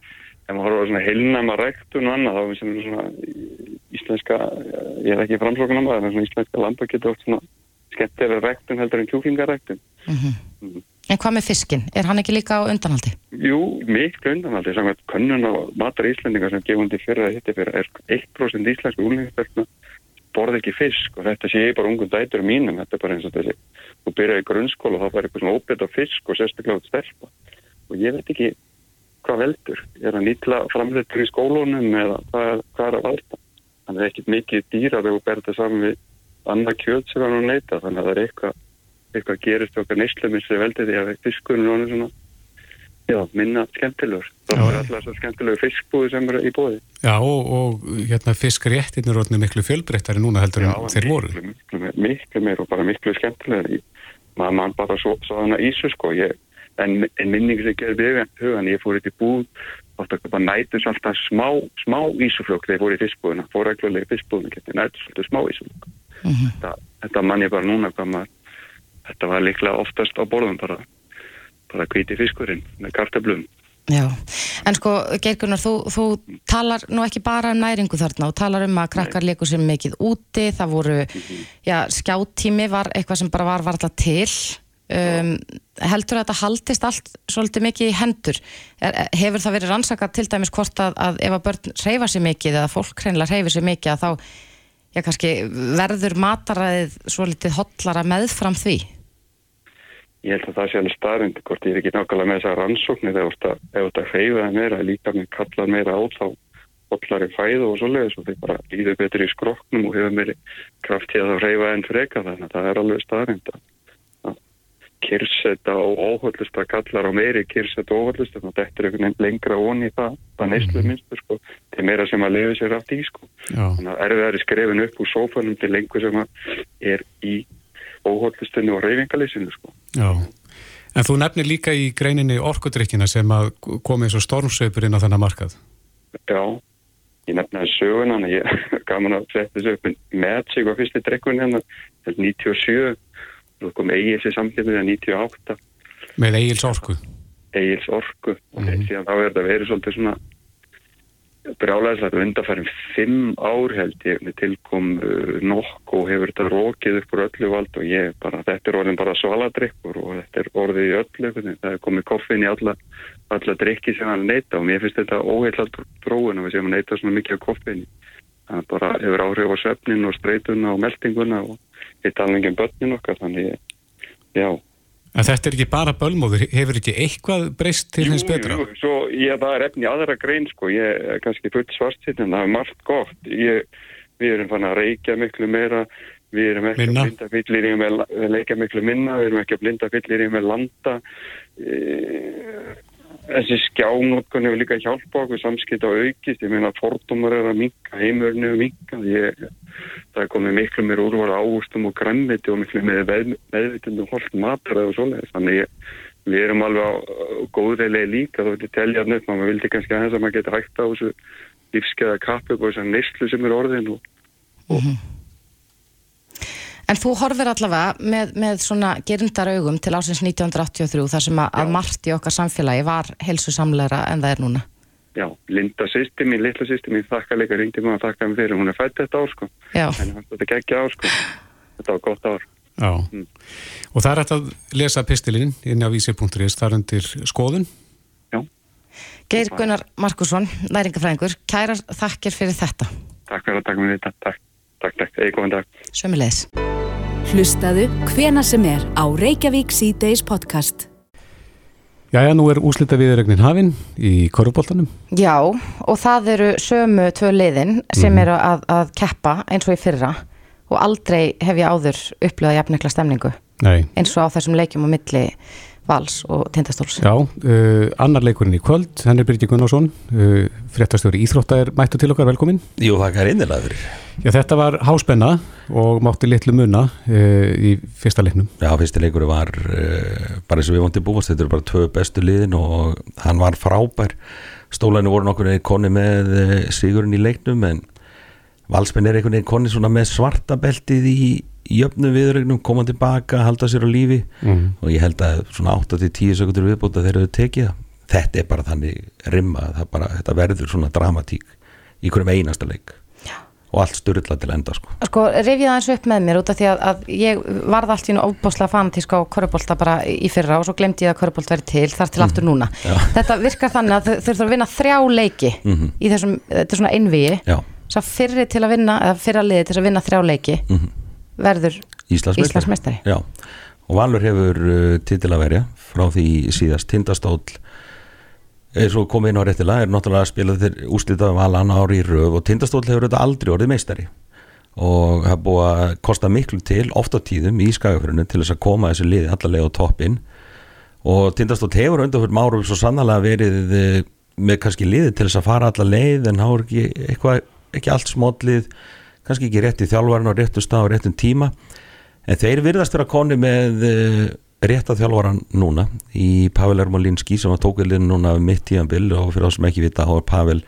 ef maður horfa svona heilnæma rektun og annað þá finnst mér svona íslenska, ég er ekki framsóknum að það, svona íslenska lamba getur oft svona skemmtilega rektun heldur en kjúklingarektun. En hvað með fiskin? Er hann ekki líka á undanhaldi? Jú, miklu undanhaldi, samkvæmt könnun á matar íslendingar sem gefundi fyrir að hitti fyrir 1% íslensku úrlengisverkna borði ekki fisk og þetta sé ég bara ungum dætur mínum, þetta er bara eins og þessi þú byrjaði í grunnskóla og þá var eitthvað svona óbyrð á fisk og sérstaklega út stelpa. Og ég veit ekki hvað veldur. Er að nýtla framleitur í skólunum eða hvað, hvað er að valda? Þannig að það er ekkit mikið dýra þegar þú berði það saman við annað kjöld sem er að neyta þannig að það er eitthvað eitthvað gerist okkar neyslumis sem veldi því að svona já, minna skemmtilegur. Það er alltaf svo skemmtilegur fiskbúði sem er í bóði Já, og, og hérna fiskréttin er orðinu miklu fjölbreyttari núna heldur en þeir voru. miklu, miklu, miklu meir og bara miklu skemmtilegur. Maður mann bara svo, svo hana ísu sko. Ég, en, en minning sem gerði við hugan, ég fór eitthvað búð átt að bara nætus alltaf smá, smá ísuflokk þegar ég fór í fiskbúðina, fór reglulega í fiskbúðina geti nætus alltaf smá ísuflokk. Þetta, þetta mann ég bara núna maður þetta var líklega oftast á borðum bara, bara hvíti fiskurinn með kartablum Já, en sko Geirgunar, þú, þú talar nú ekki bara um næringu þarna og talar um að krakkar leikur sér mikið úti, það voru, já, skjáttími var eitthvað sem bara var varla til. Um, heldur að þetta haldist allt svolítið mikið í hendur? Er, hefur það verið rannsakað til dæmis hvort að, að ef að börn reyfa sér mikið eða fólk hreinlega reyfi sér mikið að þá, já, kannski verður mataræðið svolítið hotlara meðfram því? Ég held að það sé alveg starrend hvort ég er ekki nákvæmlega með þessa rannsóknir þegar þetta hreyfa það meira líka með kallar meira á þá hotlari fæðu og svoleiðis og þeir bara líður betur í skroknum og hefur meiri kraft til að hreyfa enn freka þannig að það er alveg starrend að kyrsetta og óhaldista kallar á meiri kyrsetta og óhaldista þannig að þetta er einhvern veginn lengra onni það það neyslu minnstur sko. Til meira sem að lifi sér afti í sko. Já. þannig að erfiðar er skrefin upp úr sófanum til lengur sem að er í óhaldistunni og reyfingalysinu sko Já. En þú nefnir líka í greininni orkudrykkina sem að komi eins og stormsveipur inn á þennan markað. Já, ég nefnaði söguna, en ég gaman að setja þessu upp með sig á fyrstu drekkunni hérna, 97, og það kom Egil's í samkjöfnið að 98. Með Egil's orku. Egil's orku, og mm. síðan þá er þetta verið svolítið svona brjálæðislega undarfærum fimm ár held ég með tilkom uh, nokk og hefur þetta rókið upp úr öllu vald og ég bara, þetta er orðin bara svaladrykkur og þetta er orðið í öllu það er komið koffin í alla, alla drykki sem hann neyta og mér finnst þetta óheilalt dróin að við séum að neyta svona mikið koffin það bara hefur áhrif á svefnin og streytuna og meldinguna og alveg en börnin okkar þannig já En þetta er ekki bara bölmóður, hefur ekki eitthvað breyst til hins betra? Jú, svo ég það er efni aðra grein sko, ég er kannski fullt svartsitt en það er margt gott. Ég, við erum fann að reykja miklu meira, við erum ekki Minna. að blinda fyllir í með leika miklu minna, við erum ekki að blinda fyllir í með landa. E, þessi skjánótkun hefur líka hjálpa okkur samskipt á aukist, ég meina fordómar er að minka, heimurinn er að minka, ég, það er komið miklu meir úrvar águstum og græmmiti og miklu með, meðvitundum holt matræð og svoleiðis, þannig ég, við erum alveg á góðreilegi líka, þá vil ég telja upp, maður vildi kannski aðeins að maður geti hægt á þessu lífskeiða kappu og þessar neyslu sem er orðin og, En þú horfir allavega með, með svona gerindar augum til ásins 1983 þar sem að, að margt í okkar samfélagi var helsu samleira en það er núna. já, Linda sýsti mín, litla sýsti mín, þakka líka reyndi maður að þakka mér fyrir, hún er fætt þetta ár sko, Já, en þetta geggja ár sko, þetta var gott ár. Já. Og það er hægt að lesa pistilinn inn á vísi.is, það er undir skoðun. Geir Gunnar Markusson, næringafræðingur, kærar þakkir fyrir þetta. Takk fyrir að taka mér þetta, takk, takk, takk, eða góðan dag. Sömulegis. Hlustaðu hvena sem er á Reykjavík C-Days podcast. Jæja, nú er úslita viðregnin hafinn í korfuboltanum. Já, og það eru sömu tvö liðin sem eru að, að keppa eins og í fyrra og aldrei hef ég áður upplöðað jafnekla stemningu Nei. eins og á þessum leikjum á milli vals og tindastóls. Já, uh, annar leikurinn í kvöld, henn er Byrgi Gunnarsson, uh, fréttastjóri Íþrótta er mættu til okkar, velkomin. Jú, það er innilega fyrir. Já, þetta var háspenna og mátti litlu munna uh, í fyrsta leiknum. Já, fyrsti leikur var uh, bara eins og við vontum búast, þetta eru bara tvö bestu liðin og hann var frábær. Stólæni voru nokkur eða konni með uh, sigurinn í leiknum en valsmenn er einhvern veginn konni svona með svarta beltið í, jöfnum viðrögnum, koma tilbaka, halda sér á lífi Mhm. og ég held að svona 8-10 sekundur viðbúta þeir eru tekið það. þetta er bara þannig rimma bara, þetta verður svona dramatík í hverjum einasta leik. Og allt styrla til enda sko. Sko, rifið aðeins upp með mér út af því að, að ég varð allt í nú óbáslega fanatísk á korfbólta bara í fyrra og svo glemdi ég að korfbólt væri til þar til aftur núna. Já. Þetta virkar þannig að þau þurfa að vinna þrjá leiki Mhm. í þessum, þetta er svona Já. svo fyrri til að vinna, eða fyrra liði til að vinna þrjá leiki Mhm. verður Íslandsmeistari. Já, og Valur hefur uh, titil að verja frá því síðast tindastóll eins og komið inn á réttilega er náttúrulega að spila þeir úslita val annar ári í röf og tindastóll hefur þetta aldrei orðið meistari. Og það búið að kosta miklu til oft á tíðum í skagafyrinu til þess að koma þessi liði allarlega á toppin og tindastóll hefur undan fyrir márum svo sannlega verið eh, með kannski liði til þess að fara allar leið en þá er ekki, eitthvað, ekki allt smollið kannski ekki rétt í þjálfarinn og réttu stað og réttum tíma. En þeir virðast vera koni með uh, rétta þjálfaran núna í Pavel Ermolinski sem að tókvelin núna um mitt tíanbill og fyrir þá sem ekki vita þá er Pavel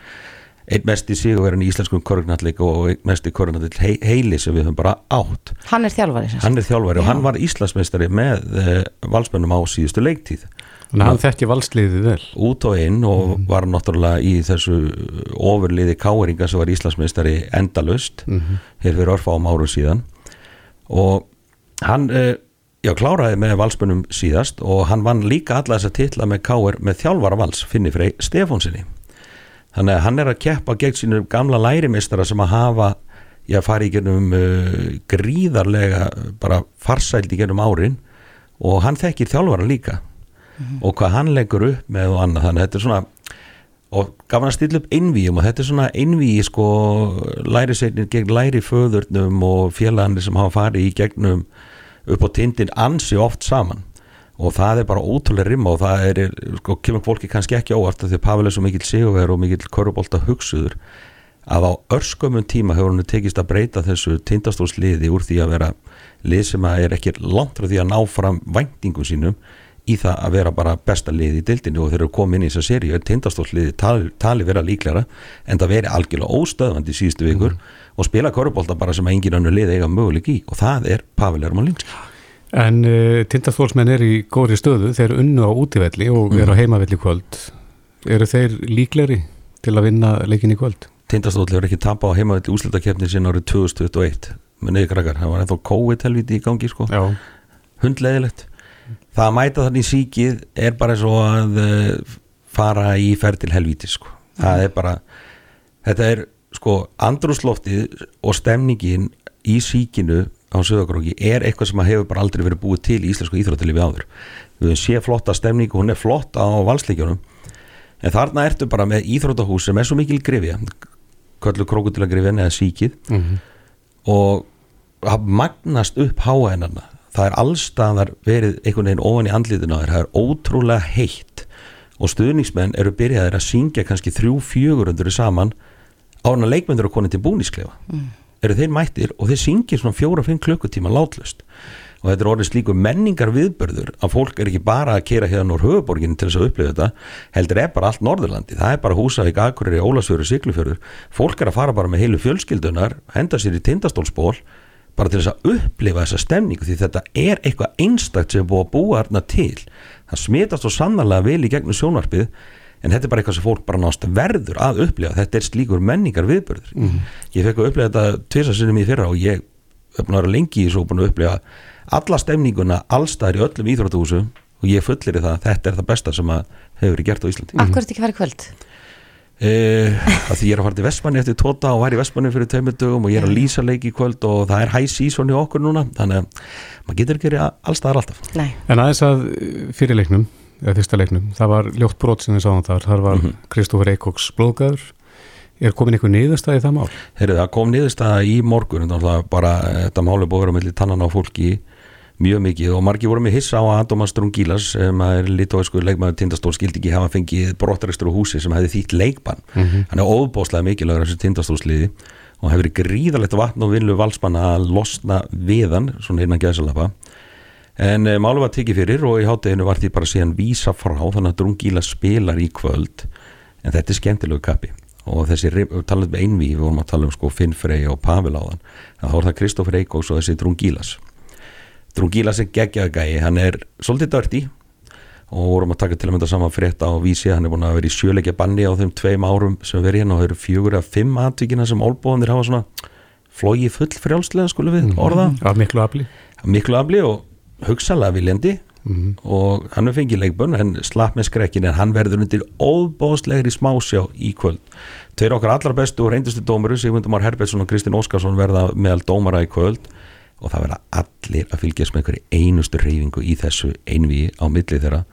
einn mest í sigurverðin í íslenskum korgnallik og einn mest í korgnallik hei, heili sem við höfum bara átt. Hann er þjálfari hann er þjálfari og Já. hann var Íslandsmeistari með uh, valsmennum á síðustu leiktíð. Þannig að hann þekki valsliðið vel. Út og inn og var náttúrulega í þessu ofurliði káeringa sem var Íslandsmeistari endalust Mhm. hér fyrir örfa á árum síðan. Og hann uh, já, kláraði með valsmönnum síðast og hann vann líka alla þessa titla með káer með þjálfara vals, Finni Frey Stefónsinni þannig að hann er að keppa gegn sínum gamla lærimeistara sem að hafa já, fari í gennum uh, gríðarlega bara farsælt í gennum árin og hann þekkir þjálfara líka og hvað hann leggur upp með og annað. Þannig að þetta er svona og gaf hann að stilla upp einvíum og þetta er svona einvíi sko læriseignir gegn læri föðurnum og félagarnir sem hafa farið í gegnum upp á tindin ansi oft saman. Og það er bara ótrúlega rimma og það er, sko, kemur fólki kannski ekki óvart því að Pavel er svo mikill sigurver og mikill körubólta hugsuður að á örskömmun tíma hefur hann tekist að breyta þessu tindastólsliði úr því að vera lið sem að er ekki langt frá því að ná fram væntingum sínum í það að vera bara besta lið í dildinu og þeir eru komið inn í þessa seríu. Tindastólsliði tali, tali vera líklæra en það veri algjörlega óstöðvandi síðustu vikur og spila körubólta bara sem engin annar lið eiga möguleik í og það er Pavel Ermalinski En uh, tindastólsmenn er í góðri stöðu, þeir unnu á útivelli og eru á heimavelli kvöld. Eru þeir líkleri til að vinna leikin í kvöld? Tindastóll hefur ekki tapað á heimavelli úslutakefni sinna árið 2021 með neyði krakkar, það var ennþá það að mæta þannig síkið er bara svo að uh, fara í ferð til helviti sko, það er bara þetta er sko andrúsloftið og stemningin í síkinu á söðagróki er eitthvað sem hefur bara aldrei verið búið til í íslensku íþróttilifi áður. Við höfum sé flotta stemningu, hún er flott á valsleikjunum. En þarna ertu bara með íþróttahús sem er svo mikil grifja köllu krókutilagrifin eða síkið Mhm. og það magnast upp háænarna það er allstaðar verið einhvern veginn ofan í andlítinu á þér, það er ótrúlega heitt. Og stuðningsmenn eru byrjaðir að syngja kannski þrjú fjögurundur saman ána leikmyndur og konið til búnisklefa Mm. eru þeir mættir og þeir syngja svona fjóra-fimm klukkutíma látlust. Og þetta er orðið slíkur menningar viðbörður að fólk er ekki bara að kera hérna úr höfuborginu til þess að upplifa þetta heldur er bara allt Norðurlandi, það er bara Húsavík, Akureyri, Ólasfjörður, Siglufjörður. Fólk er að fara bara með heilu fjölskyldunar henda sér í tindastólsból bara til þess að upplifa þessa stemningu því þetta er eitthvað einstakt sem er búið að búa þarna til það smitast svo sannarlega vel í gegnum sjónvarpið en þetta er bara eitthvað sem fólk bara nást verður að upplifa þetta er slíkur menningar viðbörður Mhm. ég fekk að upplifa þetta tvisa sinnum í fyrra og ég er búin að vera lengi í þessu og búin að upplifa alla stemninguna allstaðar í öllum íþróttúsum og ég fullir það að þetta er það besta sem að hefur verið gert á Íslandi Af hverju ertu ekki í kvöld? Uh, að því ég er að fara til Vestmanni eftir tóta og var í Vestmanni fyrir tveimur dögum og ég er að lýsa leik í kvöld og það er high season í okkur núna þannig að maður getur ekki allstaðar alltaf Nei. En aðeins að uh, fyrir leiknum, eða fyrsta leiknum, það var ljótt brot sem við sáum þar, þar var Kristófur Eikóks blóðgæður. Er komin einhver niðurstað í það mál? Heyrðu, það kom niðurstaða í morgun þannig að bara þetta máli búið að vera mellir tannan á fólki mjög mikið og margir voru með hissa á að Andomas Drungilas sem er litóisku leikmaður tindastól skildi ekki hafa fengið brottaristur á húsi sem hefði þýtt leikbann. Mhm. hann er óbóðslega mikilvægur þessi tindastólsliði og hefur gríðalegt vatn og vinlu valsmanna að losna viðan svona innan gæðsalapa en e, málu var tekið fyrir og í hátteginu var því bara síðan vísa frá þannig að Drungilas spilar í kvöld. En þetta er skemmtilegu kappi. Og þessi, talaðum við einví við vorum að tala um sko Finnfrey og Pavel áðan. Þá er það Kristófur Eikóks og þessi Drungilas Drungilas er geggjaða gæi, hann er svolítið dörti og vorum að taka til að mynda saman frétt á vísi, hann er búin að vera í sjöleikja banni á þeim tveim árum sem verið hérna og það eru fjögur að fimm aðtíkina sem álbóðanir hafa svona flógi full frjálslega skulum við orða. Mm, af miklu afli. Miklu afli og hugsalega viljandi. Mm. og hann er fengið leikbönn en slapp með skrekkin en hann verður undir óbóðslegri smásjá í kvöld. Tveir okkar allra bestu og reyndustu dómuru Sigmundur Már Herbertsson og Kristinn Óskarsson verða meðal dómara í kvöld og það verða allir að fylgjast með einhverju einustu reyfingu í þessu einví á milli þeirra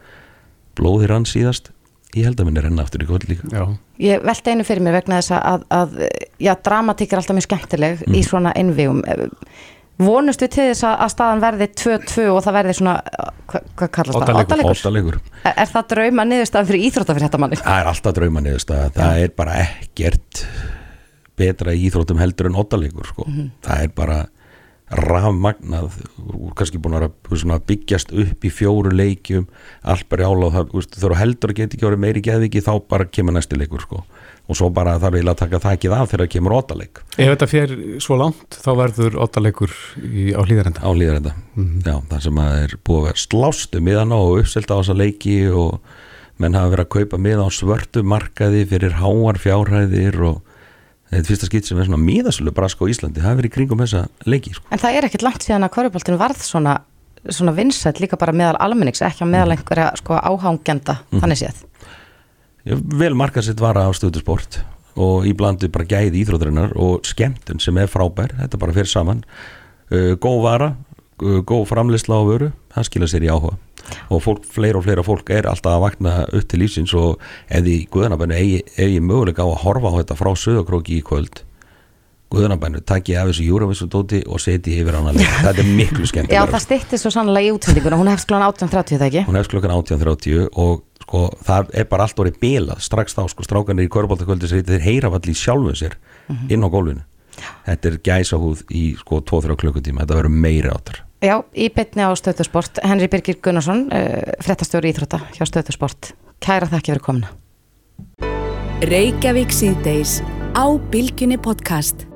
blóðir hann síðast ég held að minna renna aftur í kvöld líka já. Ég velta einu fyrir mig vegna þess að, að já, dramatík er alltaf mjög skemmtileg mm. í svona einvíum vonustu til þess að staðan verði 2-2 og það verði svona hvað hva kallast það? Óttalegur er, er það drauma niðurstað fyrir íþrótta fyrir þetta manni? Það er alltaf drauma niðurstað það ja. er bara ekkert betra í íþróttum heldur en óttalegur sko. mm -hmm. það er bara rafmagnað kannski búin að byggjast upp í fjóru leikjum allt bara ála og það þurfa heldur að geta ekki verið meiri geðviki þá bara kemur næsti leikur sko. Og svo bara þarf ég að taka þakkið af þegar það kemur ótaleik Ef þetta fer svo langt þá verður ótaleikur á hlýðarenda Á hlýðarenda, mm -hmm. já það sem að er búið að vera slástu miðan á og uppselta á þessa leiki og menn hafa verið að kaupa miða á svörtu markaði fyrir háar fjárhæðir og þetta fyrsta skitt sem er svona míðasölu brask á Íslandi, það hefur verið kringum þessa leiki sko. En það er ekkert langt síðan að kvöruboltinu varð svona, svona vinsætt líka bara meðal almennings, ekki að meðal mm. einhverja sko, áhangjanda, mm. þannig séð Já, vel markasitt var á stöðusport og í blandu bara gæði íþróðurinnar og skemmtun sem er frábær, þetta bara fyrir saman uh, góð vara, uh, góð framleysla á vöru, það skilja sér í áhuga og fólk, fleira og fleira fólk er alltaf að vakna upp til lífsins og ef því Guðanabænu eigi, eigi möguleika á að horfa á þetta frá sögakróki í kvöld Guðanabænu takki af þessu júravisudóti og seti yfir hann að leika, þetta er miklu skemmt Já það styrti svo sannlega í útsendinguna. Hún hefst klokkan 18.30 það ekki? Hún hefst klokkan 18.30 og sko það er bara allt orðið bilað strax þá sko. Strákanir í körbóltakvöldi þeir heyra allir sjálfuð sér mm -hmm. inn á gólfinu. Þetta er gæsahúð í sko 2-3 klukkutíma, þetta verður meiri áttar Já, í bytni á Stöðusport, Henri Birgir Gunnarsson, uh, eh, frettastjóri Íþrótta hjá Stöðusport. Kæra þakki fyrir komina. Reykjavík síðdeis á Bilginni podcast.